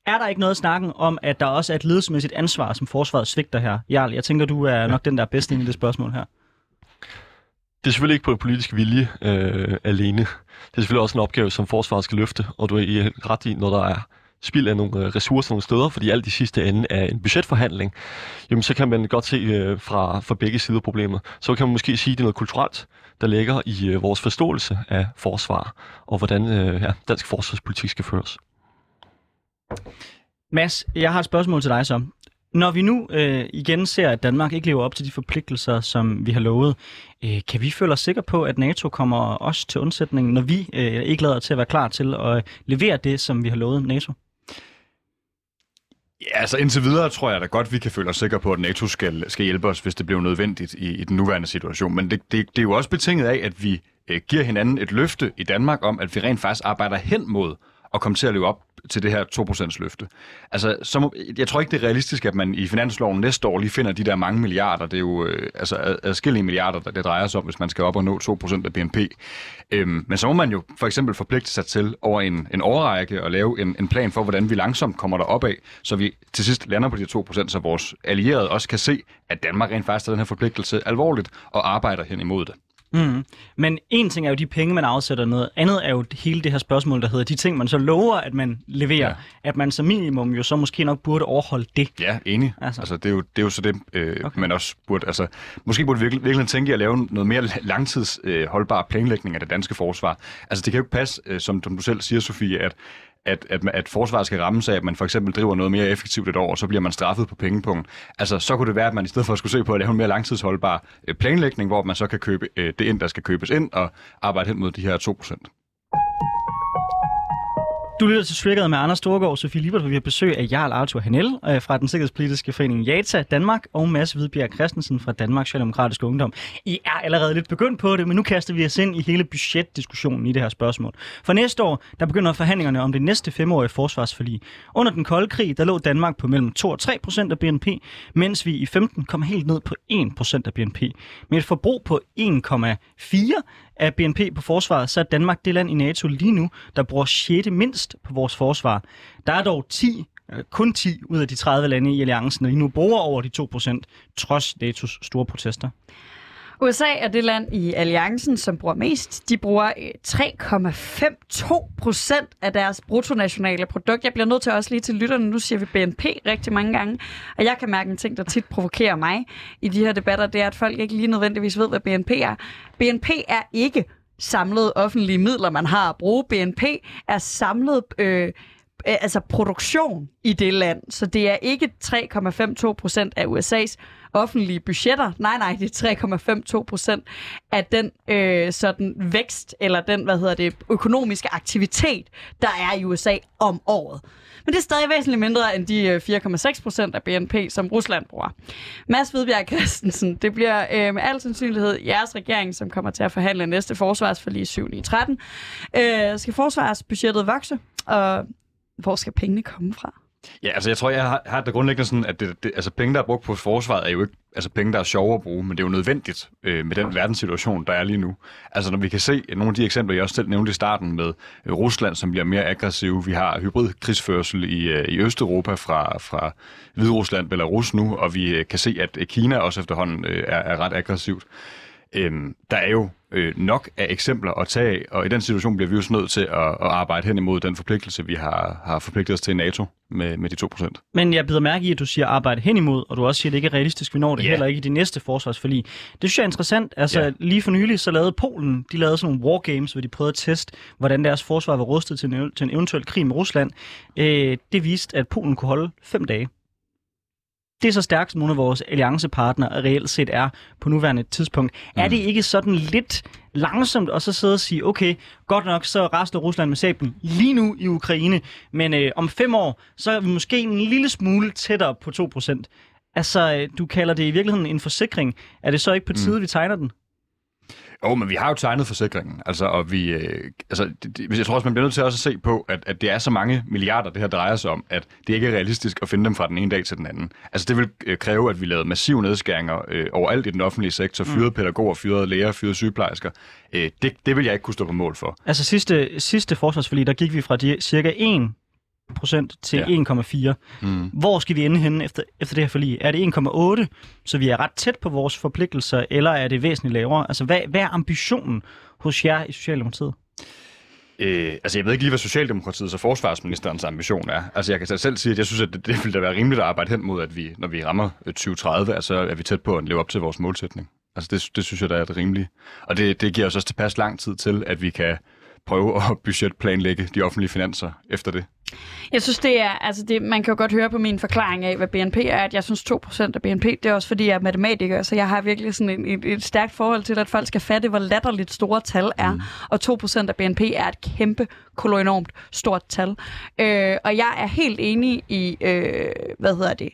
er der ikke noget snakken om, at der også er et ledelsesmæssigt ansvar, som forsvaret svigter her? Jarl, jeg tænker, du er nok den, der er bedst inde i det spørgsmål her. Det er selvfølgelig ikke på politisk vilje øh, alene. Det er selvfølgelig også en opgave, som forsvaret skal løfte, og du er i ret i, når der er spild af nogle øh, ressourcer nogle steder, fordi alt i sidste ende er en budgetforhandling, jamen så kan man godt se øh, fra, fra begge sider problemet. Så kan man måske sige, at det er noget kulturelt, der ligger i øh, vores forståelse af forsvar, og hvordan øh, ja, dansk forsvarspolitik skal føres. Mads, jeg har et spørgsmål til dig så. Når vi nu øh, igen ser, at Danmark ikke lever op til de forpligtelser, som vi har lovet, øh, kan vi føle os sikre på, at NATO kommer os til undsætning, når vi øh, ikke lader til at være klar til at levere det, som vi har lovet NATO? Ja, altså indtil videre tror jeg da godt, vi kan føle os sikre på, at NATO skal, skal hjælpe os, hvis det bliver nødvendigt i, i den nuværende situation. Men det, det, det er jo også betinget af, at vi øh, giver hinanden et løfte i Danmark om, at vi rent faktisk arbejder hen mod at komme til at leve op til det her 2% løfte. Altså, så må, jeg tror ikke, det er realistisk, at man i finansloven næste år lige finder de der mange milliarder. Det er jo øh, altså, adskillige milliarder, der det drejer sig om, hvis man skal op og nå 2% af BNP. Øhm, men så må man jo for eksempel forpligte sig til over en, en årrække og lave en, en plan for, hvordan vi langsomt kommer derop af, så vi til sidst lander på de 2%, så vores allierede også kan se, at Danmark rent faktisk tager den her forpligtelse alvorligt og arbejder hen imod det. Mm. Men en ting er jo de penge, man afsætter noget. Andet er jo hele det her spørgsmål, der hedder de ting, man så lover, at man leverer. Ja. At man som minimum jo så måske nok burde overholde det. Ja, enig. Altså. Altså, det, er jo, det er jo så det, øh, Okay. man også burde... Altså, måske burde vi virkelig, virkelig tænke i at lave noget mere langtids øh, planlægning af det danske forsvar. Altså, det kan jo ikke passe, øh, som du selv siger, Sofie, at at, at, at forsvaret skal ramme sig, at man for eksempel driver noget mere effektivt et år, og så bliver man straffet på pengepunkt. Altså, så kunne det være, at man i stedet for at skulle se på at lave en mere langtidsholdbar øh, planlægning, hvor man så kan købe øh, det ind, der skal købes ind, og arbejde hen mod de her 2%. Du lytter til Triggeret med Anders Storgård og Sofie Libert, hvor vi har besøg af Jarl Arthur Hanel øh, fra den sikkerhedspolitiske forening JATA Danmark og Mads Hvidbjerg Christensen fra Danmarks Socialdemokratiske Ungdom. I er allerede lidt begyndt på det, men nu kaster vi os ind i hele budgetdiskussionen i det her spørgsmål. For næste år, der begynder forhandlingerne om det næste femårige forsvarsforlig. Under den kolde krig, der lå Danmark på mellem 2 og 3 procent af BNP, mens vi i 15 kom helt ned på 1 procent af BNP. Med et forbrug på 1,4 af BNP på forsvaret, så er Danmark det land i NATO lige nu, der bruger 6. mindst på vores forsvar. Der er dog 10, øh, kun 10 ud af de 30 lande i alliancen, der lige nu bruger over de 2 procent, trods NATO's store protester. USA er det land i alliancen, som bruger mest. De bruger øh, 3,52 procent af deres bruttonationale produkt. Jeg bliver nødt til også lige til lytterne, nu siger vi BNP rigtig mange gange, og jeg kan mærke en ting, der tit provokerer mig i de her debatter, det er, at folk ikke lige nødvendigvis ved, hvad BNP er. BNP er ikke samlede offentlige midler, man har at bruge. BNP er samlet øh, øh, altså produktion i det land. Så det er ikke 3,52 procent af USA's offentlige budgetter. Nej, nej, det er 3,52 procent af den øh, sådan vækst, eller den, hvad hedder det, økonomiske aktivitet, der er i USA om året. Men det er stadig væsentligt mindre end de øh, 4,6 procent af BNP, som Rusland bruger. Mads Hvidbjerg Christensen, det bliver øh, med al sandsynlighed jeres regering, som kommer til at forhandle næste forsvarsforlig 7. i 13. Øh, skal forsvarsbudgettet vokse, og hvor skal pengene komme fra? Ja, altså jeg tror, jeg har, har det grundlæggende sådan, at det, det, altså, penge, der er brugt på forsvaret, er jo ikke altså, penge, der er sjove at bruge, men det er jo nødvendigt øh, med den verdenssituation, der er lige nu. Altså når vi kan se øh, nogle af de eksempler, jeg også selv nævnte i starten med øh, Rusland, som bliver mere aggressiv. Vi har hybridkrigsførsel i, øh, i Østeuropa fra, fra Hviderusland, Belarus nu, og vi øh, kan se, at øh, Kina også efterhånden øh, er, er ret aggressivt. Øhm, der er jo øh, nok af eksempler at tage og i den situation bliver vi jo nødt til at, at arbejde hen imod den forpligtelse, vi har, har forpligtet os til i NATO med, med de 2%. Men jeg bider mærke i, at du siger arbejde hen imod, og du også siger, at det ikke er realistisk, vi når det yeah. heller ikke i de næste forsvarsforlig. Det synes jeg er interessant. Altså Ja. lige for nylig så lavede Polen, de lavede sådan nogle wargames, hvor de prøvede at teste, hvordan deres forsvar var rustet til en, til en eventuel krig med Rusland. Øh, det viste, at Polen kunne holde fem dage. Det er så stærkt, som nogle af vores alliancepartnere reelt set er på nuværende tidspunkt. Mm. Er det ikke sådan lidt langsomt og så sidde og sige, okay, godt nok så rester Rusland med sablen lige nu i Ukraine, men øh, om fem år, så er vi måske en lille smule tættere på 2%. Altså, øh, du kalder det i virkeligheden en forsikring. Er det så ikke på tide, mm. vi tegner den? Jo, men vi har jo tegnet forsikringen. Altså, og vi, øh, altså, det, jeg tror også, man bliver nødt til også at se på, at, at det er så mange milliarder, det her drejer sig om, at det ikke er realistisk at finde dem fra den ene dag til den anden. Altså, det vil øh, kræve, at vi lavede massive nedskæringer øh, overalt i den offentlige sektor. Fyrede mm. pædagoger, fyrede læger, fyrede sygeplejersker. Øh, det, det vil jeg ikke kunne stå på mål for. Altså, sidste, sidste forsvarsforlig, der gik vi fra de cirka 1 procent til Ja. 1,4. Mm. Hvor skal vi ende henne efter, efter det her forlig? Er det 1,8, så vi er ret tæt på vores forpligtelser, eller er det væsentligt lavere? Altså, hvad, hvad er ambitionen hos jer i Socialdemokratiet? Øh, altså, jeg ved ikke lige, hvad Socialdemokratiets og forsvarsministerens ambition er. Altså, jeg kan selv sige, at jeg synes, at det, det ville da være rimeligt at arbejde hen mod, at vi, når vi rammer øh, 2030, altså er vi tæt på at leve op til vores målsætning. Altså, det, det synes jeg, der er det rimelige. Og det, det giver os også tilpas lang tid til, at vi kan prøve at budgetplanlægge de offentlige finanser efter det. Jeg synes, det er, altså det, man kan jo godt høre på min forklaring af, hvad BNP er, at jeg synes 2% af BNP, det er også fordi, jeg er matematiker, så jeg har virkelig sådan en, et, et stærkt forhold til, at folk skal fatte, hvor latterligt store tal er. Mm. Og 2% af BNP er et kæmpe, kolonormt stort tal. Øh, og jeg er helt enig i, øh, hvad hedder det,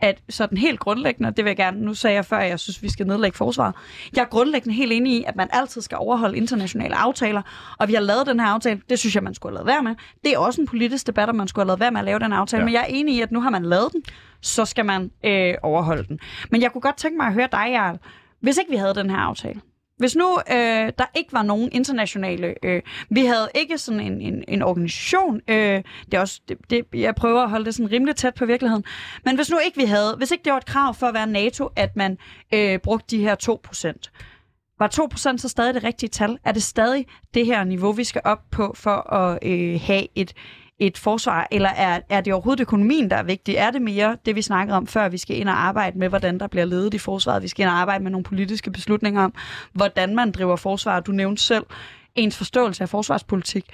at sådan helt grundlæggende, det vil jeg gerne, nu sagde jeg før, at jeg synes, vi skal nedlægge forsvaret. Jeg er grundlæggende helt enig i, at man altid skal overholde internationale aftaler, og vi har lavet den her aftale, det synes jeg, man skulle have lavet være med. Det er også en politisk debat, om man skulle have lavet være med at lave den aftale, ja. men jeg er enig i, at nu har man lavet den, så skal man øh, overholde den. Men jeg kunne godt tænke mig at høre dig, Jarl, hvis ikke vi havde den her aftale, hvis nu øh, der ikke var nogen internationale, øh, vi havde ikke sådan en, en, en organisation, øh, det er også, det, det, jeg prøver at holde det sådan rimelig tæt på virkeligheden, men hvis nu ikke vi havde, hvis ikke det var et krav for at være NATO, at man øh, brugte de her 2%, var 2% så stadig det rigtige tal? Er det stadig det her niveau, vi skal op på for at øh, have et, et forsvar, eller er, er det overhovedet økonomien, der er vigtig? Er det mere det, vi snakkede om før, vi skal ind og arbejde med, hvordan der bliver ledet i forsvaret? Vi skal ind og arbejde med nogle politiske beslutninger om, hvordan man driver forsvar. Du nævnte selv ens forståelse af forsvarspolitik.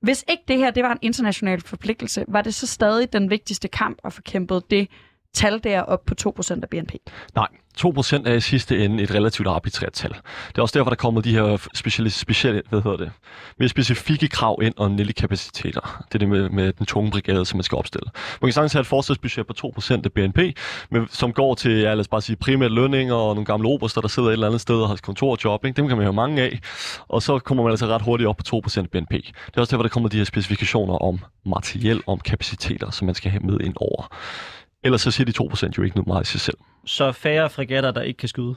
Hvis ikke det her det var en international forpligtelse, var det så stadig den vigtigste kamp at få kæmpet det tal der op på 2% af BNP? Nej, 2% er i sidste ende et relativt arbitrært tal. Det er også derfor, der kommer de her specielle, specielle hvad hedder det, mere specifikke krav ind om nille kapaciteter. Det er det med, med den tunge brigade, som man skal opstille. Man kan sagtens have et forsvarsbudget på 2% af BNP, men som går til, ja, lad os bare sige, primært lønninger og nogle gamle oberster, der sidder et eller andet sted og har kontorjob. Ikke? Dem kan man have mange af, og så kommer man altså ret hurtigt op på 2% af BNP. Det er også derfor, der kommer de her specifikationer om materiel, om kapaciteter, som man skal have med ind over. Ellers så siger de 2% jo ikke noget meget i sig selv. Så færre fregatter, der ikke kan skyde.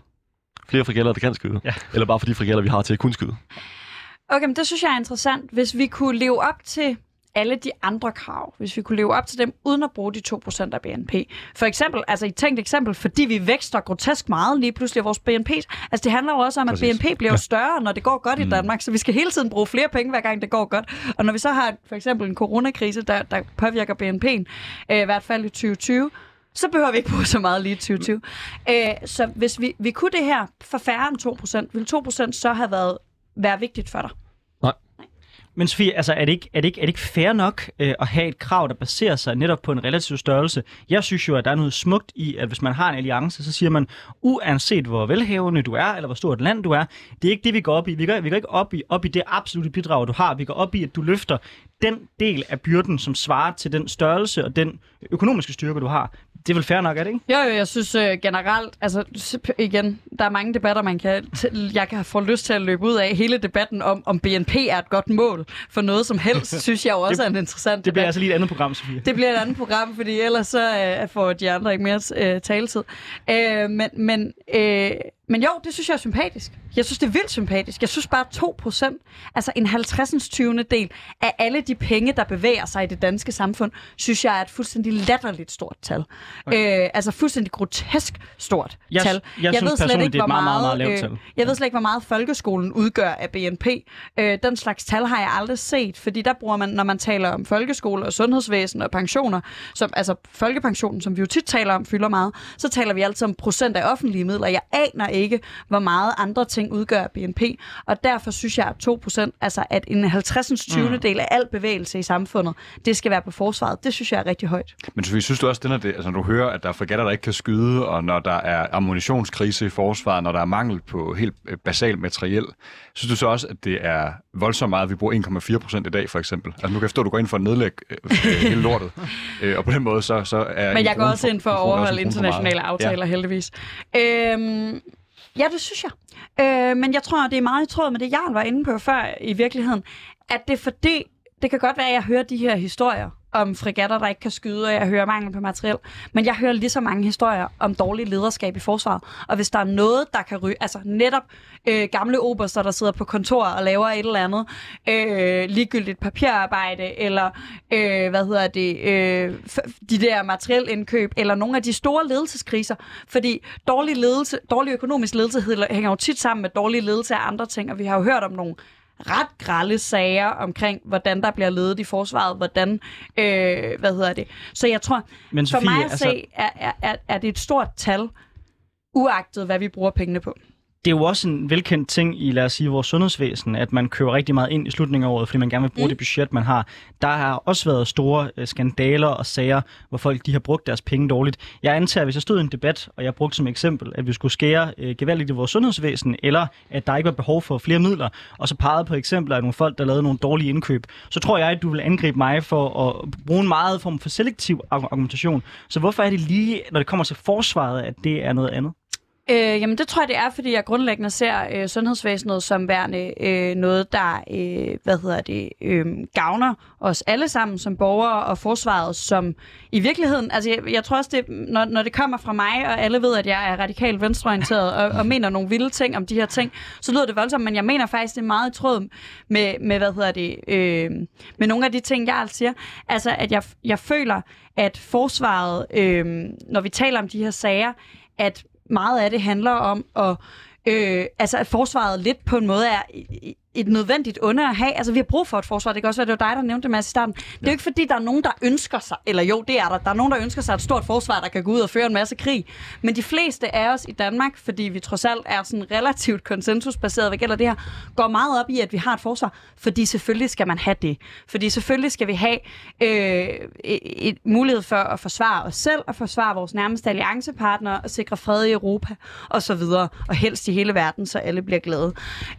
Flere fregatter, der kan skyde. Ja. Eller bare fordi fregatter, vi har til at kunne skyde. Okay, men det synes jeg er interessant. Hvis vi kunne leve op til alle de andre krav, hvis vi kunne leve op til dem, uden at bruge de 2% af BNP. For eksempel, altså et tænkt eksempel, fordi vi vækster grotesk meget lige pludselig af vores BNP. Altså det handler jo også om, at Præcis. BNP bliver jo større, når det går godt mm. i Danmark, så vi skal hele tiden bruge flere penge, hver gang det går godt. Og når vi så har for eksempel en coronakrise, der, der påvirker BNP'en, øh, i hvert fald i 2020, så behøver vi ikke bruge så meget lige i 2020. Øh, så hvis vi, vi kunne det her for færre end 2%, ville 2% så have været være vigtigt for dig? Men Sofie, altså, er, det ikke, er, det ikke, er det ikke fair nok øh, at have et krav, der baserer sig netop på en relativ størrelse? Jeg synes jo, at der er noget smukt i, at hvis man har en alliance, så siger man, uanset hvor velhavende du er, eller hvor stort land du er, det er ikke det, vi går op i. Vi går, vi går ikke op i, op i det absolute bidrag, du har. Vi går op i, at du løfter den del af byrden, som svarer til den størrelse og den økonomiske styrke, du har. Det er vel fair nok, er det ikke? Jo, jo, jeg synes øh, generelt, altså igen, der er mange debatter, man kan, jeg kan få lyst til at løbe ud af. Hele debatten om, om BNP er et godt mål for noget som helst, synes jeg jo også er en interessant Det bliver debat. altså lige et andet program, Sofie. Det bliver et andet program, fordi ellers så øh, får de andre ikke mere øh, taletid. Øh, men, men, øh, men jo, det synes jeg er sympatisk. Jeg synes, det er vildt sympatisk. Jeg synes bare 2%, altså en 50. 20. del af alle de penge, der bevæger sig i det danske samfund, synes jeg er et fuldstændig latterligt stort tal. Okay. Øh, altså fuldstændig grotesk stort Jeg- tal. jeg synes personligt, det er et meget, meget, meget lavt øh, tal. Jeg ved slet ikke, hvor meget folkeskolen udgør af BNP. Øh, den slags tal har jeg aldrig set, fordi der bruger man, når man taler om folkeskole og sundhedsvæsen og pensioner, som, altså folkepensionen, som vi jo tit taler om, fylder meget, så taler vi altid om procent af offentlige midler. Jeg aner ikke, hvor meget andre ting udgør BNP. Og derfor synes jeg, at 2%, altså at en 50. 20. Mm. del af al bevægelse i samfundet, det skal være på forsvaret. Det synes jeg er rigtig højt. Men Sofie, synes du også, den er det, altså, når du hører, at der er fregatter, der ikke kan skyde, og når der er ammunitionskrise i forsvaret, når der er mangel på helt øh, basal materiel, synes du så også, at det er voldsomt meget, at vi bruger 1,4 procent i dag, for eksempel? Altså nu kan jeg forstå, at du går ind for at nedlægge øh, øh hele lortet, øh, og på den måde så, så er... Men jeg går også ind for at overholde internationale aftaler, ja. heldigvis. Øhm, ja, det synes jeg. Øh, men jeg tror, det er meget i tråd med det, Jarl var inde på før i virkeligheden, at det er fordi, det kan godt være, at jeg hører de her historier om frigatter, der ikke kan skyde, og jeg hører mangel på materiel. Men jeg hører lige så mange historier om dårlig lederskab i forsvaret. Og hvis der er noget, der kan ryge, altså netop øh, gamle oberster, der sidder på kontor og laver et eller andet øh, ligegyldigt papirarbejde, eller øh, hvad hedder det, øh, de der materielindkøb, eller nogle af de store ledelseskriser. Fordi dårlig, ledelse, dårlig økonomisk ledelse hænger jo tit sammen med dårlig ledelse af andre ting, og vi har jo hørt om nogle ret grælde sager omkring, hvordan der bliver ledet i forsvaret, hvordan, øh, hvad hedder det. Så jeg tror, Men Sofie, for mig at altså... se, er, er, er det et stort tal, uagtet hvad vi bruger pengene på det er jo også en velkendt ting i, lad os sige, vores sundhedsvæsen, at man køber rigtig meget ind i slutningen af året, fordi man gerne vil bruge mm. det budget, man har. Der har også været store øh, skandaler og sager, hvor folk de har brugt deres penge dårligt. Jeg antager, at hvis jeg stod i en debat, og jeg brugte som eksempel, at vi skulle skære øh, gevaldigt i vores sundhedsvæsen, eller at der ikke var behov for flere midler, og så pegede på eksempler af nogle folk, der lavede nogle dårlige indkøb, så tror jeg, at du vil angribe mig for at bruge en meget form for selektiv argumentation. Så hvorfor er det lige, når det kommer til forsvaret, at det er noget andet? Øh, jamen det tror jeg, det er, fordi jeg grundlæggende ser øh, sundhedsvæsenet som værende øh, noget, der øh, hvad hedder det, øh, gavner os alle sammen som borgere, og forsvaret som i virkeligheden, altså jeg, jeg tror også, det, når, når det kommer fra mig, og alle ved, at jeg er radikalt venstreorienteret og, og mener nogle vilde ting om de her ting, så lyder det voldsomt, men jeg mener faktisk, det er meget i tråd med, med hvad hedder det, øh, med nogle af de ting, jeg siger. Altså, at jeg, jeg føler, at forsvaret, øh, når vi taler om de her sager, at meget af det handler om at Øh, altså at forsvaret lidt på en måde er et nødvendigt onde at have. Altså, vi har brug for et forsvar. Det kan også være, det var dig, der nævnte det, med i starten. Det er jo ikke, fordi der er nogen, der ønsker sig, eller jo, det er der. Der er nogen, der ønsker sig et stort forsvar, der kan gå ud og føre en masse krig. Men de fleste af os i Danmark, fordi vi trods alt er sådan relativt konsensusbaseret, hvad gælder det her, går meget op i, at vi har et forsvar, fordi selvfølgelig skal man have det. Fordi selvfølgelig skal vi have øh, et, et mulighed for at forsvare os selv, og forsvare vores nærmeste alliancepartnere, og sikre fred i Europa, og så videre, og helst i hele verden, så alle bliver glade.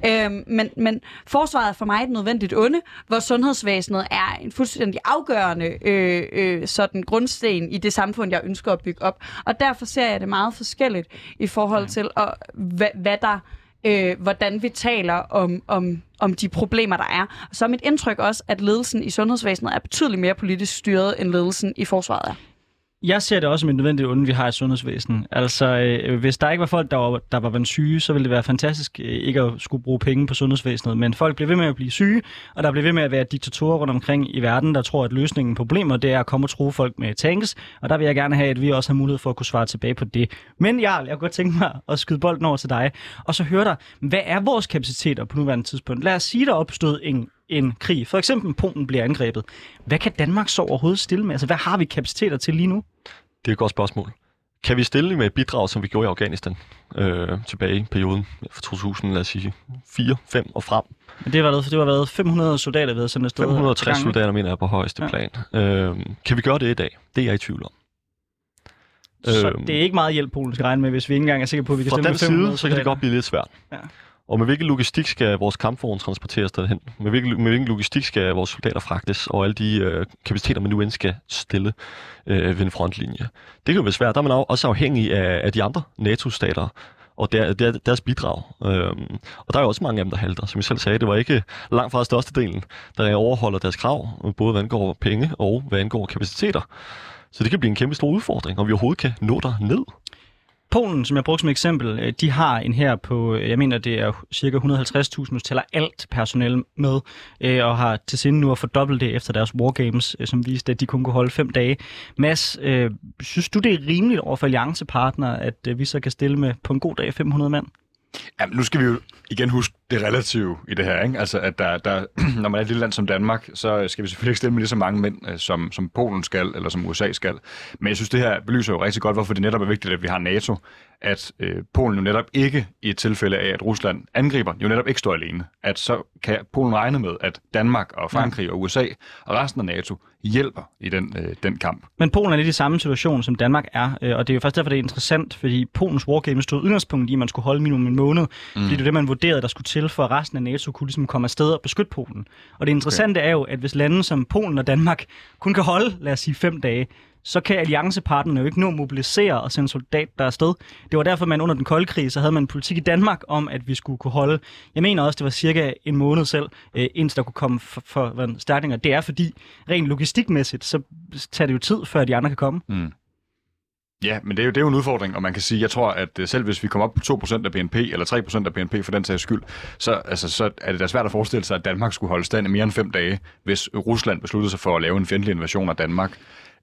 Øh, men, men forsvaret er for mig et nødvendigt onde, hvor sundhedsvæsenet er en fuldstændig afgørende øh, øh, sådan grundsten i det samfund, jeg ønsker at bygge op. Og derfor ser jeg det meget forskelligt i forhold til, og, hvad, hvad der øh, hvordan vi taler om, om, om de problemer, der er. Og så er mit indtryk også, at ledelsen i sundhedsvæsenet er betydeligt mere politisk styret, end ledelsen i forsvaret er. Jeg ser det også som et nødvendigt onde, vi har i sundhedsvæsenet. Altså, øh, hvis der ikke var folk, der var, der var syge, så ville det være fantastisk øh, ikke at skulle bruge penge på sundhedsvæsenet. Men folk bliver ved med at blive syge, og der bliver ved med at være diktatorer rundt omkring i verden, der tror, at løsningen på problemer det er at komme og true folk med tanks. Og der vil jeg gerne have, at vi også har mulighed for at kunne svare tilbage på det. Men Jarl, jeg kunne godt tænke mig at skyde bolden over til dig, og så høre dig, hvad er vores kapaciteter på nuværende tidspunkt? Lad os sige, der opstod en en krig. For eksempel Polen bliver angrebet. Hvad kan Danmark så overhovedet stille med? Altså, hvad har vi kapaciteter til lige nu? Det er et godt spørgsmål. Kan vi stille med et bidrag, som vi gjorde i Afghanistan øh, tilbage i perioden fra 2000, lad os sige, 4, 5 og frem? Men det var været, det var været 500 soldater ved sådan et sted. 560 soldater, mener jeg, på højeste ja. plan. Øh, kan vi gøre det i dag? Det er jeg i tvivl om. Så øh, det er ikke meget hjælp, Polen skal regne med, hvis vi ikke engang er sikre på, at vi kan stille med 500 side, så kan det godt blive lidt svært. Ja. Og med hvilken logistik skal vores kampvogn transporteres derhen? Med hvilken, med hvilken logistik skal vores soldater fragtes? Og alle de øh, kapaciteter, man nu end skal stille øh, ved en frontlinje. Det kan jo være svært. Der er man også afhængig af, af de andre NATO-stater og der, der, deres bidrag. Øhm, og der er jo også mange af dem, der halter. Som jeg selv sagde, det var ikke langt fra størstedelen, der overholder deres krav, både hvad angår penge og hvad angår kapaciteter. Så det kan blive en kæmpe stor udfordring, om vi overhovedet kan nå der ned. Polen, som jeg brugte som eksempel, øh, de har en her på, øh, jeg mener, det er cirka 150.000, nu tæller alt personel med, øh, og har til sinde nu at fordoble det efter deres Wargames, som viste, at de kun kunne holde fem dage. Mads, synes du, det er rimeligt over for alliancepartnere, at vi så kan stille med på en god dag 500 mand? Ja, nu skal vi jo igen huske det relative i det her. Ikke? Altså, at der, der, når man er et lille land som Danmark, så skal vi selvfølgelig ikke stille med lige så mange mænd, øh, som, som Polen skal, eller som USA skal. Men jeg synes, det her belyser jo rigtig godt, hvorfor det netop er vigtigt, at vi har NATO. At øh, Polen jo netop ikke, i et tilfælde af, at Rusland angriber, jo netop ikke står alene. At så kan Polen regne med, at Danmark og Frankrig og USA og resten af NATO hjælper i den, øh, den kamp. Men Polen er lidt i samme situation, som Danmark er, øh, og det er jo først derfor, det er interessant, fordi Polens wargame stod udgangspunkt i, at man skulle holde minimum en måned, mm. fordi det er det, man vurderede, der skulle til, for at resten af NATO kunne ligesom komme afsted og beskytte Polen. Og det interessante okay. er jo, at hvis lande som Polen og Danmark kun kan holde, lad os sige, fem dage, så kan alliancepartnerne jo ikke nå at mobilisere og sende soldater der afsted. Det var derfor, man under den kolde krig, så havde man en politik i Danmark om, at vi skulle kunne holde, jeg mener også, det var cirka en måned selv, øh, indtil der kunne komme for, for, stærkninger. Det er fordi, rent logistikmæssigt, så tager det jo tid, før de andre kan komme. Mm. Ja, men det er, jo, det er jo en udfordring, og man kan sige, jeg tror, at øh, selv hvis vi kommer op på 2% af BNP, eller 3% af BNP for den sags skyld, så, altså, så er det da svært at forestille sig, at Danmark skulle holde stand i mere end fem dage, hvis Rusland besluttede sig for at lave en fjendtlig invasion af Danmark.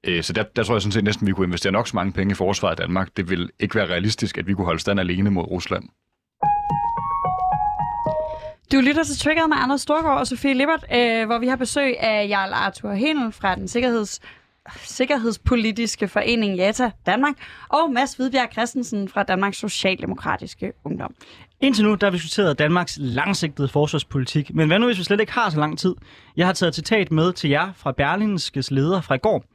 Øh, så der, der tror jeg sådan set næsten, at vi kunne investere nok så mange penge i forsvaret af Danmark. Det vil ikke være realistisk, at vi kunne holde stand alene mod Rusland. Du lytter til Triggeret med Anders Storgård og Sofie Lippert, øh, hvor vi har besøg af Jarl Arthur Henel fra den Sikkerheds Sikkerhedspolitiske Forening JATA Danmark, og Mads Hvidbjerg Christensen fra Danmarks Socialdemokratiske Ungdom. Indtil nu der har vi diskuteret Danmarks langsigtede forsvarspolitik, men hvad nu hvis vi slet ikke har så lang tid? Jeg har taget et citat med til jer fra Berlinskes leder fra i går.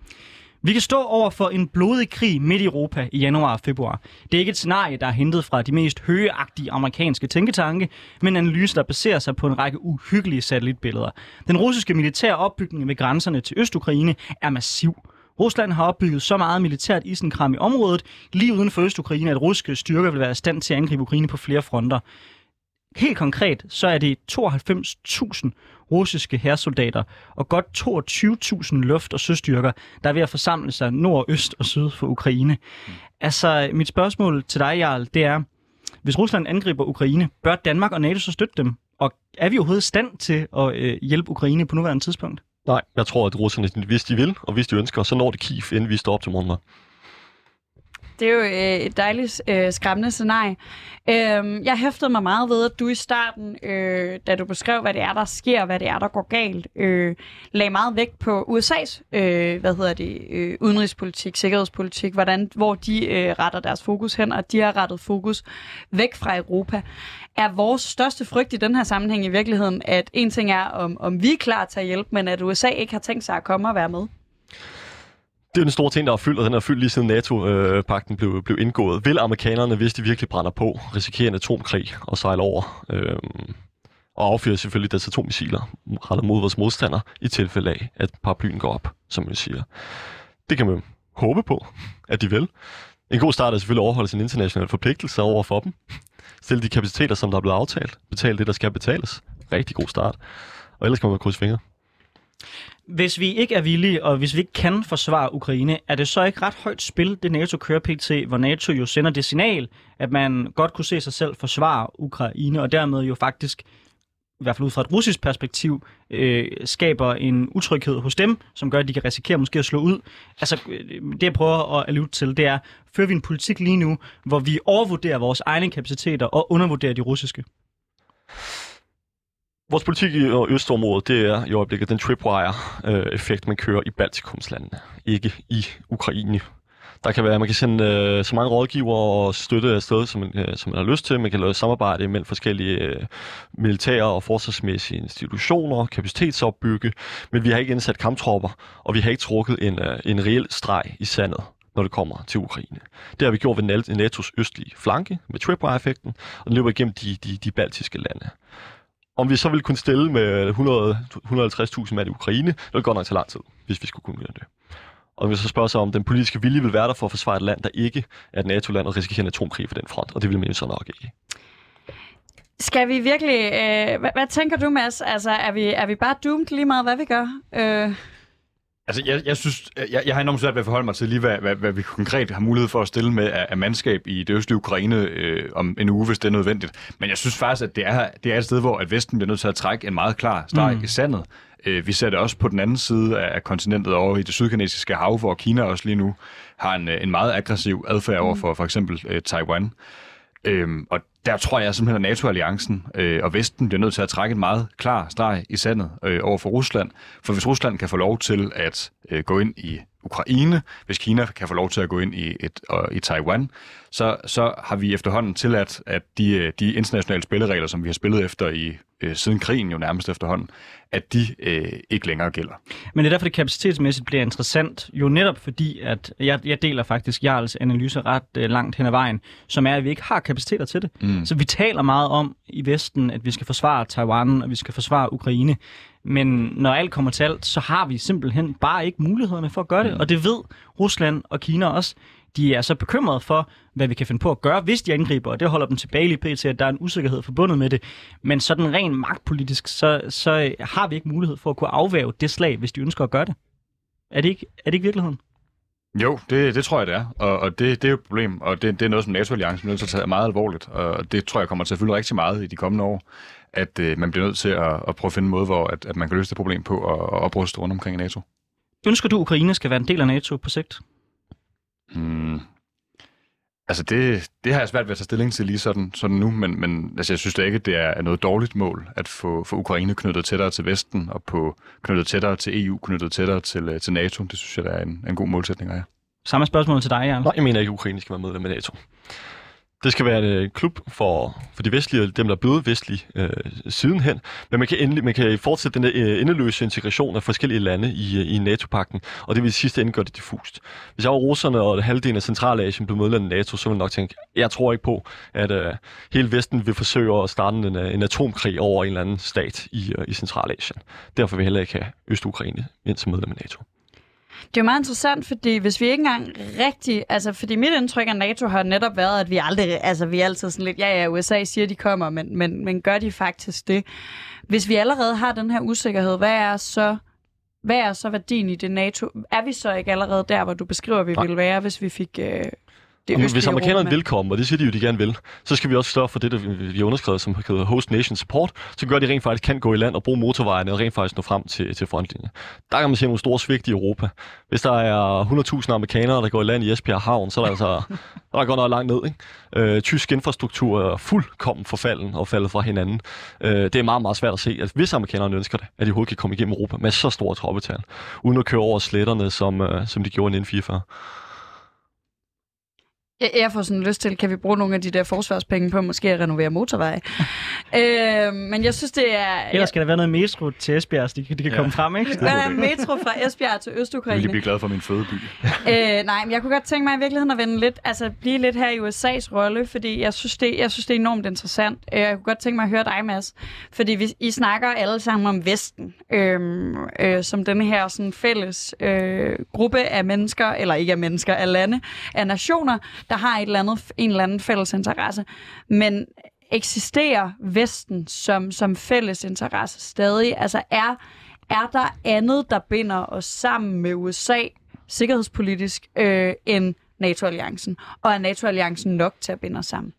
Vi kan stå over for en blodig krig midt i Europa i januar og februar. Det er ikke et scenarie, der er hentet fra de mest højeagtige amerikanske tænketanke, men en analyse, der baserer sig på en række uhyggelige satellitbilleder. Den russiske militære opbygning ved grænserne til Østukraine er massiv. Rusland har opbygget så meget militært isenkram i området, lige uden for Østukraine, at russiske styrker vil være i stand til at angribe Ukraine på flere fronter. Helt konkret, så er det 92.000 russiske hærsoldater og godt 22.000 luft- og søstyrker, der er ved at forsamle sig nord, øst og syd for Ukraine. Altså, mit spørgsmål til dig, Jarl, det er, hvis Rusland angriber Ukraine, bør Danmark og NATO så støtte dem? Og er vi overhovedet i stand til at øh, hjælpe Ukraine på nuværende tidspunkt? Nej, jeg tror, at russerne, hvis de vil, og hvis de ønsker, så når det Kiev, inden vi står op til morgenmad. Det er jo øh, et dejligt øh, skræmmende scenarie. Øh, jeg hæftede mig meget ved, at du i starten, øh, da du beskrev, hvad det er, der sker, hvad det er, der går galt, øh, lagde meget vægt på USA's øh, hvad hedder det, øh, udenrigspolitik, sikkerhedspolitik, hvordan, hvor de øh, retter deres fokus hen, og de har rettet fokus væk fra Europa. Er vores største frygt i den her sammenhæng i virkeligheden, at en ting er, om, om vi er klar til at hjælpe, men at USA ikke har tænkt sig at komme og være med? Det er jo den store ting, der er fyldt, og den er fyldt lige siden NATO-pakten blev, blev indgået. Vil amerikanerne, hvis de virkelig brænder på, risikere en atomkrig og sejle over? Øh, og affyre selvfølgelig deres atommissiler rettet mod vores modstandere i tilfælde af, at paraplyen går op, som man siger. Det kan man håbe på, at de vil. En god start er selvfølgelig at overholde sine internationale forpligtelser over for dem. Stille de kapaciteter, som der er blevet aftalt. Betale det, der skal betales. Rigtig god start. Og ellers kan man krydse fingre. Hvis vi ikke er villige, og hvis vi ikke kan forsvare Ukraine, er det så ikke ret højt spil, det NATO kører pt., hvor NATO jo sender det signal, at man godt kunne se sig selv forsvare Ukraine, og dermed jo faktisk, i hvert fald ud fra et russisk perspektiv, øh, skaber en utryghed hos dem, som gør, at de kan risikere måske at slå ud. Altså, øh, det jeg prøver at allude til, det er, fører vi en politik lige nu, hvor vi overvurderer vores egne kapaciteter og undervurderer de russiske? Vores politik i Østområdet, det er i øjeblikket den tripwire-effekt, øh, man kører i Baltikumslandene, ikke i Ukraine. Der kan være, man kan sende øh, så mange rådgiver og støtte afsted, som man, øh, som man har lyst til. Man kan lave samarbejde mellem forskellige øh, militære og forsvarsmæssige institutioner, kapacitetsopbygge, men vi har ikke indsat kamptropper, og vi har ikke trukket en, øh, en reel streg i sandet når det kommer til Ukraine. Det har vi gjort ved NATO's østlige flanke med tripwire-effekten, og den løber igennem de, de, de baltiske lande. Om vi så ville kunne stille med 150.000 mand i Ukraine, det ville godt nok tage lang tid, hvis vi skulle kunne gøre det. Og vi så spørger sig, om den politiske vilje vil være der for at forsvare et land, der ikke er et NATO-land og risikerer en atomkrig på den front, og det vil man så nok ikke. Skal vi virkelig... Øh, hvad, hvad tænker du, Mads? Altså, er vi, er vi bare doomed lige meget, hvad vi gør? Øh... Altså, jeg, jeg synes, jeg, jeg har enormt svært ved at forholde mig til lige, hvad, hvad, hvad vi konkret har mulighed for at stille med af, af mandskab i det østlige Ukraine øh, om en uge, hvis det er nødvendigt. Men jeg synes faktisk, at det er, det er et sted, hvor at Vesten bliver nødt til at trække en meget klar streg mm. i sandet. Øh, vi ser det også på den anden side af kontinentet over i det sydkinesiske hav, hvor Kina også lige nu har en, en meget aggressiv adfærd over mm. for for eksempel øh, Taiwan. Øhm, og der tror jeg simpelthen, at NATO-alliancen øh, og Vesten bliver nødt til at trække en meget klar streg i sandet øh, over for Rusland. For hvis Rusland kan få lov til at øh, gå ind i Ukraine, hvis Kina kan få lov til at gå ind i, et, og, i Taiwan, så, så har vi efterhånden tilladt, at de, de internationale spilleregler, som vi har spillet efter i øh, siden krigen jo nærmest efterhånden, at de øh, ikke længere gælder. Men det er derfor, det kapacitetsmæssigt bliver interessant, jo netop fordi, at jeg, jeg deler faktisk Jarls analyse ret øh, langt hen ad vejen, som er, at vi ikke har kapaciteter til det. Mm. Så vi taler meget om i Vesten, at vi skal forsvare Taiwan, og vi skal forsvare Ukraine. Men når alt kommer til alt, så har vi simpelthen bare ikke mulighederne for at gøre det. Mm. Og det ved Rusland og Kina også. De er så bekymrede for, hvad vi kan finde på at gøre, hvis de angriber, og det holder dem tilbage lige pt. at der er en usikkerhed forbundet med det. Men sådan rent magtpolitisk, så, så har vi ikke mulighed for at kunne afvæve det slag, hvis de ønsker at gøre det. Er det ikke, er det ikke virkeligheden? Jo, det, det tror jeg, det er. Og, og det, det er jo et problem, og det, det er noget, som NATO-alliancen nødt til at tage meget alvorligt. Og det tror jeg kommer til at fylde rigtig meget i de kommende år, at øh, man bliver nødt til at, at prøve at finde en måde, hvor at, at man kan løse det problem på og, og opruste rundt omkring NATO. Ønsker du, at Ukraine skal være en del af NATO på sigt? Hmm. Altså det, det har jeg svært ved at tage stilling til lige sådan, sådan nu, men, men altså jeg synes da ikke, at det er noget dårligt mål at få, få Ukraine knyttet tættere til Vesten og på knyttet tættere til EU, knyttet tættere til, øh, til NATO. Det synes jeg, der er en, en god målsætning at have. Samme spørgsmål til dig, Jan. Nej, jeg mener ikke, at Ukraine skal være medlem af NATO. Det skal være en øh, klub for, for de vestlige, dem der er blevet vestlige øh, sidenhen. Men man kan, endelig, man kan fortsætte den øh, endeløse integration af forskellige lande i, øh, i NATO-pakten, og det vil i sidste ende gøre det diffust. Hvis jeg var russerne og halvdelen af Centralasien blev medlem af NATO, så ville jeg nok tænke, jeg tror ikke på, at øh, hele Vesten vil forsøge at starte en, øh, en atomkrig over en eller anden stat i, øh, i Centralasien. Derfor vil jeg heller ikke have Øst-Ukraine ind som medlem af NATO. Det er jo meget interessant, fordi hvis vi ikke engang rigtig... Altså, fordi mit indtryk af NATO har netop været, at vi aldrig... Altså, vi er altid sådan lidt... Ja, ja, USA siger, de kommer, men, men, men gør de faktisk det? Hvis vi allerede har den her usikkerhed, hvad er så... Hvad er så værdien i det NATO? Er vi så ikke allerede der, hvor du beskriver, at vi ville være, hvis vi fik øh, det Jamen, hvis amerikanerne vil komme, og det siger de jo, de gerne vil, så skal vi også sørge for det, der vi har underskrevet, som hedder Host Nation Support, så gør de rent faktisk kan gå i land og bruge motorvejene og rent faktisk nå frem til, til frontlinjen. Der kan man se nogle store svigt i Europa. Hvis der er 100.000 amerikanere, der går i land i Esbjerg Havn, så er der altså der er godt nok langt ned. Ikke? Øh, tysk infrastruktur er fuldkommen forfalden og faldet fra hinanden. Øh, det er meget, meget svært at se, at hvis amerikanerne ønsker det, at de overhovedet kan komme igennem Europa med så store troppetal, uden at køre over sletterne, som, øh, som de gjorde i 1944. Jeg, jeg får sådan lyst til, kan vi bruge nogle af de der forsvarspenge på måske at renovere motorveje? øh, men jeg synes, det er... Ellers skal der være noget metro til Esbjerg, så de, kan- de kan Ja. komme frem, ikke? Der er metro fra Esbjerg til Jeg vil Østukraine. lige blive glad for min fødeby. øh, nej, men jeg kunne godt tænke mig i virkeligheden at vende lidt, altså blive lidt her i USA's rolle, fordi jeg synes, det, jeg synes, det er enormt interessant. Øh, Jeg kunne godt tænke mig at høre dig, Mads, fordi vi, I snakker alle sammen om Vesten, øh, øh, som denne her sådan fælles øh, gruppe af mennesker, eller ikke af mennesker, af lande, af nationer, der har et eller andet, en eller anden fælles interesse. Men eksisterer Vesten som, som fælles interesse stadig? Altså er, er der andet, der binder os sammen med USA sikkerhedspolitisk øh, end NATO-alliancen? Og er NATO-alliancen nok til at binde os sammen?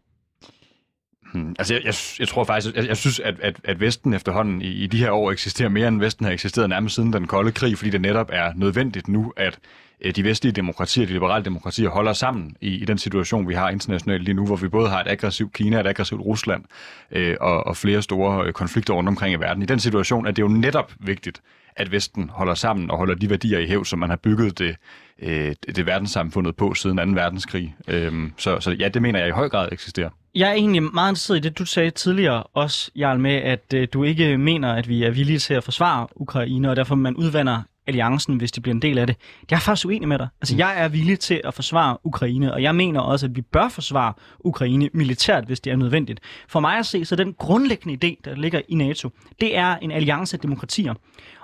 Hmm. Altså, jeg, jeg, jeg tror faktisk, jeg, jeg synes, at, at, at Vesten efterhånden i, i de her år eksisterer mere, end Vesten har eksisteret nærmest siden den kolde krig, fordi det netop er nødvendigt nu, at Øh, de vestlige demokratier, de liberale demokratier, holder sammen i, i den situation, vi har internationalt lige nu, hvor vi både har et aggressivt Kina, et aggressivt Rusland øh, og, og flere store øh, konflikter rundt omkring i verden. I den situation er det jo netop vigtigt, at Vesten holder sammen og holder de værdier i hæv, som man har bygget det, øh, det, verdenssamfundet på siden 2. verdenskrig. Øh, så, så ja, det mener jeg i høj grad eksisterer. Jeg er egentlig meget interesseret i det, du sagde tidligere også, Jarl, med, at øh, du ikke mener, at vi er villige til at forsvare Ukraine, og derfor man udvander alliancen, hvis de bliver en del af det. Jeg er faktisk uenig med dig. Altså, jeg er villig til at forsvare Ukraine, og jeg mener også, at vi bør forsvare Ukraine militært, hvis det er nødvendigt. For mig at se, så den grundlæggende idé, der ligger i NATO, det er en alliance af demokratier.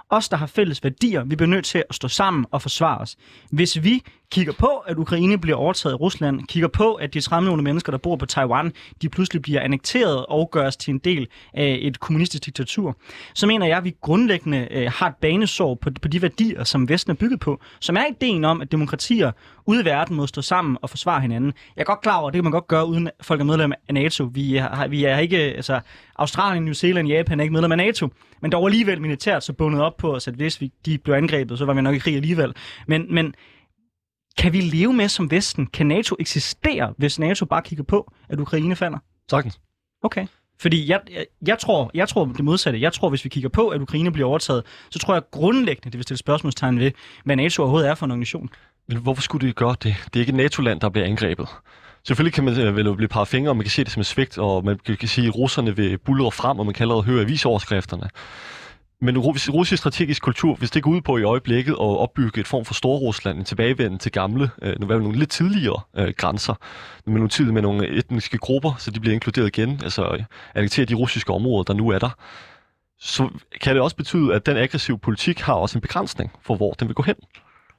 Os, der har fælles værdier, vi bliver nødt til at stå sammen og forsvare os. Hvis vi kigger på, at Ukraine bliver overtaget af Rusland, kigger på, at de 30 millioner mennesker, der bor på Taiwan, de pludselig bliver annekteret og gøres til en del af et kommunistisk diktatur, så mener jeg, at vi grundlæggende øh, har et banesår på, på de værdier, som Vesten er bygget på, som er ideen om, at demokratier ude i verden må stå sammen og forsvare hinanden. Jeg er godt klar over, at det kan man godt gøre, uden folk er medlem af NATO. Vi er, vi er ikke, altså Australien, New Zealand, Japan er ikke medlem af NATO, men dog alligevel militært så bundet op på os, at hvis vi, de blev angrebet, så var vi nok i krig alligevel. Men, men kan vi leve med som Vesten? Kan NATO eksistere, hvis NATO bare kigger på, at Ukraine falder? Sagtens. Okay. Fordi jeg, jeg, jeg, tror, jeg tror det modsatte. Jeg tror, hvis vi kigger på, at Ukraine bliver overtaget, så tror jeg grundlæggende, det vil stille spørgsmålstegn ved, hvad NATO overhovedet er for en organisation. Men hvorfor skulle det gøre det? Det er ikke et NATO-land, der bliver angrebet. Selvfølgelig kan man øh, vel blive par fingre, og man kan se det som et svigt, og man kan sige, at russerne vil bulle frem, og man kan allerede høre avisoverskrifterne. Men russisk strategisk kultur, hvis det går ud på i øjeblikket at opbygge et form for Storrusland, en tilbagevenden til gamle, øh, nu nogle lidt tidligere øh, grænser, med nogle tid med nogle etniske grupper, så de bliver inkluderet igen, altså øh, annektere de russiske områder, der nu er der, så kan det også betyde, at den aggressive politik har også en begrænsning for, hvor den vil gå hen.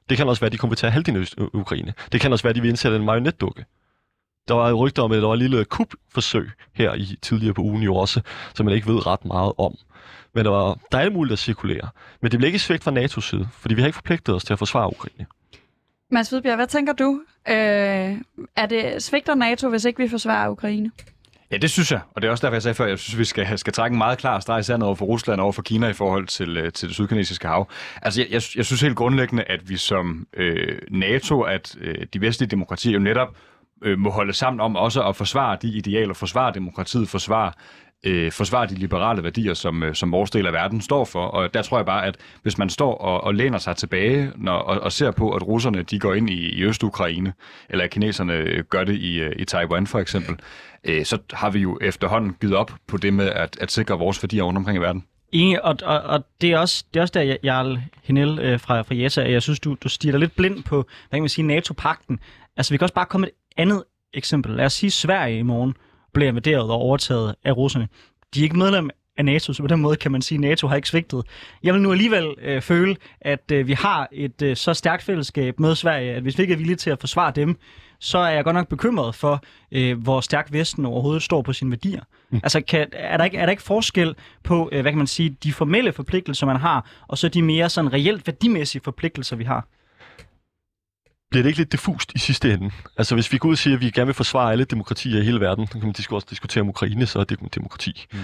Det kan også være, at de kommer til at halvdelen af Ukraine. Det kan også være, at de vil indsætte en marionetdukke. Der var rygter om, at der var et lille kupforsøg her i tidligere på ugen jo også, som man ikke ved ret meget om. Men der, var, der er muligt at cirkulere. Men det bliver ikke svigt fra NATO's side, fordi vi har ikke forpligtet os til at forsvare Ukraine. Mads Hvidbjerg, hvad tænker du? Øh, er det svigter NATO, hvis ikke vi forsvarer Ukraine? Ja, det synes jeg, og det er også derfor, jeg sagde før, jeg synes, vi skal, skal trække en meget klar streg i sandet over for Rusland og over for Kina i forhold til, øh, til det sydkinesiske hav. Altså, jeg, jeg, jeg synes helt grundlæggende, at vi som øh, NATO, at øh, de vestlige demokratier jo netop øh, må holde sammen om også at forsvare de idealer, forsvare demokratiet, forsvare øh, forsvare de liberale værdier, som, øh, som vores del af verden står for. Og der tror jeg bare, at hvis man står og, og læner sig tilbage når, og, og ser på, at russerne de går ind i, i Øst-Ukraine, eller at kineserne øh, gør det i, øh, i Taiwan for eksempel, øh, så har vi jo efterhånden givet op på det med at, at sikre vores værdier rundt omkring i verden. Enig, og, og, og det, er også, det er også der, Jarl Henel øh, fra, fra Jessa, at jeg synes, du, du stiger lidt blind på, hvad kan man sige, NATO-pakten. Altså, vi kan også bare komme et andet eksempel. Lad os sige, Sverige i morgen bliver invaderet og overtaget af russerne. De er ikke medlem af NATO, så på den måde kan man sige, at NATO har ikke svigtet. Jeg vil nu alligevel øh, føle, at øh, vi har et øh, så stærkt fællesskab med Sverige, at hvis vi ikke er villige til at forsvare dem, så er jeg godt nok bekymret for, øh, hvor stærk Vesten overhovedet står på sine værdier. Mm. Altså, kan, er, der ikke, er der ikke forskel på, øh, hvad kan man sige, de formelle forpligtelser, man har, og så de mere sådan reelt værdimæssige forpligtelser, vi har? Bliver det ikke lidt diffust i sidste ende? Altså hvis vi går ud og siger, at vi gerne vil forsvare alle demokratier i hele verden, så kan man også diskutere om Ukraine, så er det demokrati. Mm.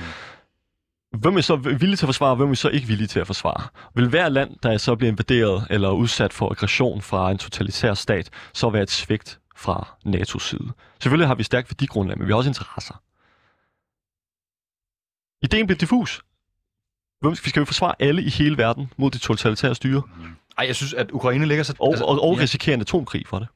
Hvem er så villig til at forsvare, og hvem er så ikke villig til at forsvare? Vil hver land, der så bliver invaderet eller udsat for aggression fra en totalitær stat, så være et svigt fra NATO's side? Selvfølgelig har vi stærkt værdigrundlag, men vi har også interesser. Ideen bliver diffus. Hvem skal vi forsvare alle i hele verden mod det totalitære styre? Mm. Ej, jeg synes, at Ukraine ligger så... Og, altså, og, og risikerer en atomkrig for det.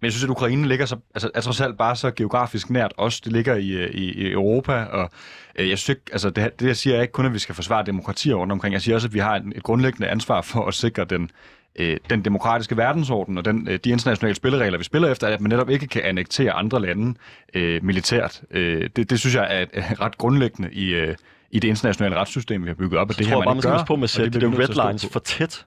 Men jeg synes, at Ukraine ligger så, altså, er trods alt bare så geografisk nært os. Det ligger i, øh, i, i Europa, og øh, jeg synes ikke, altså det, det jeg siger jeg ikke kun, at vi skal forsvare demokratier rundt omkring. Jeg siger også, at vi har et, et grundlæggende ansvar for at sikre den, øh, den demokratiske verdensorden og den, øh, de internationale spilleregler, vi spiller efter, at man netop ikke kan annektere andre lande øh, militært. Øh, det, det synes jeg er, er ret grundlæggende i, øh, i det internationale retssystem, vi har bygget op. Og det her, man, bare, man skal på med at sætte de red lines for tæt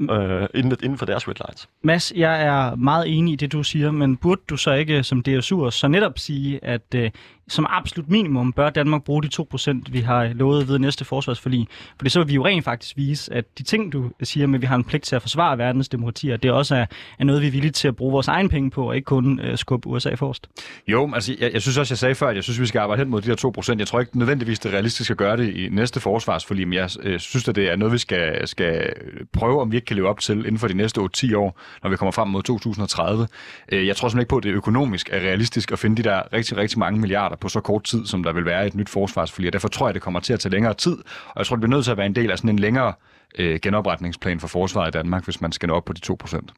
øh, inden, inden for deres red lines. Mads, jeg er meget enig i det, du siger, men burde du så ikke som DSU'er så netop sige, at øh, som absolut minimum bør Danmark bruge de 2%, vi har lovet ved næste forsvarsforlig. For så vil vi jo rent faktisk vise, at de ting, du siger med, at vi har en pligt til at forsvare verdens demokratier, det også er, er noget, vi er villige til at bruge vores egen penge på, og ikke kun øh, skubbe USA forrest. Jo, altså jeg, jeg synes også, jeg sagde før, at jeg synes, vi skal arbejde hen mod de her 2%. Jeg tror ikke nødvendigvis, det er realistisk at gøre det i næste forsvarsforlig, men jeg øh, synes, at det er noget, vi skal, skal prøve, om vi ikke kan leve op til inden for de næste 8-10 år, når vi kommer frem mod 2030. Øh, jeg tror simpelthen ikke på, at det økonomisk er realistisk at finde de der rigtig, rigtig mange milliarder på så kort tid, som der vil være et nyt forsvarsforlig. Derfor tror jeg, det kommer til at tage længere tid, og jeg tror, det bliver nødt til at være en del af sådan en længere øh, genopretningsplan for forsvaret i Danmark, hvis man skal nå op på de 2 procent.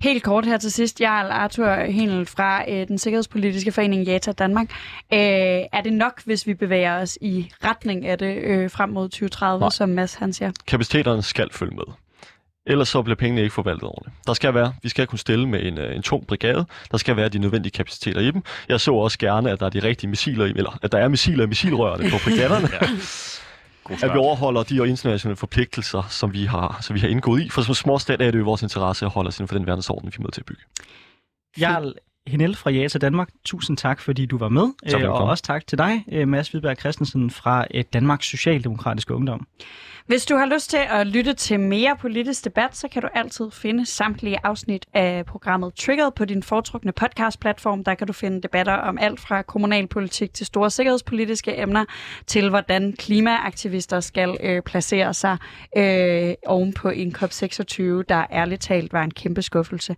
Helt kort her til sidst, Jarl Arthur Henel fra øh, den sikkerhedspolitiske forening JATA Danmark. Øh, er det nok, hvis vi bevæger os i retning af det øh, frem mod 2030, Nej. som Mads han siger? Kapaciteterne skal følge med. Ellers så bliver pengene ikke forvaltet ordentligt. Der skal være, vi skal kunne stille med en, øh, en tung brigade. Der skal være de nødvendige kapaciteter i dem. Jeg så også gerne, at der er de rigtige missiler i, eller at der er missiler i missilrørene på brigaderne. ja. At vi overholder de internationale forpligtelser, som vi har, som vi har indgået i. For som småstat er det jo vores interesse at holde os inden for den verdensorden, vi er med til at bygge. Jarl Henel fra JATA Danmark, tusind tak, fordi du var med. Tak, og også tak til dig, øh, Mads Hvidberg Christensen fra Danmarks Socialdemokratiske Ungdom. Hvis du har lyst til at lytte til mere politisk debat, så kan du altid finde samtlige afsnit af programmet Triggered på din foretrukne podcastplatform. Der kan du finde debatter om alt fra kommunalpolitik til store sikkerhedspolitiske emner, til hvordan klimaaktivister skal øh, placere sig øh, oven på en COP26, der ærligt talt var en kæmpe skuffelse.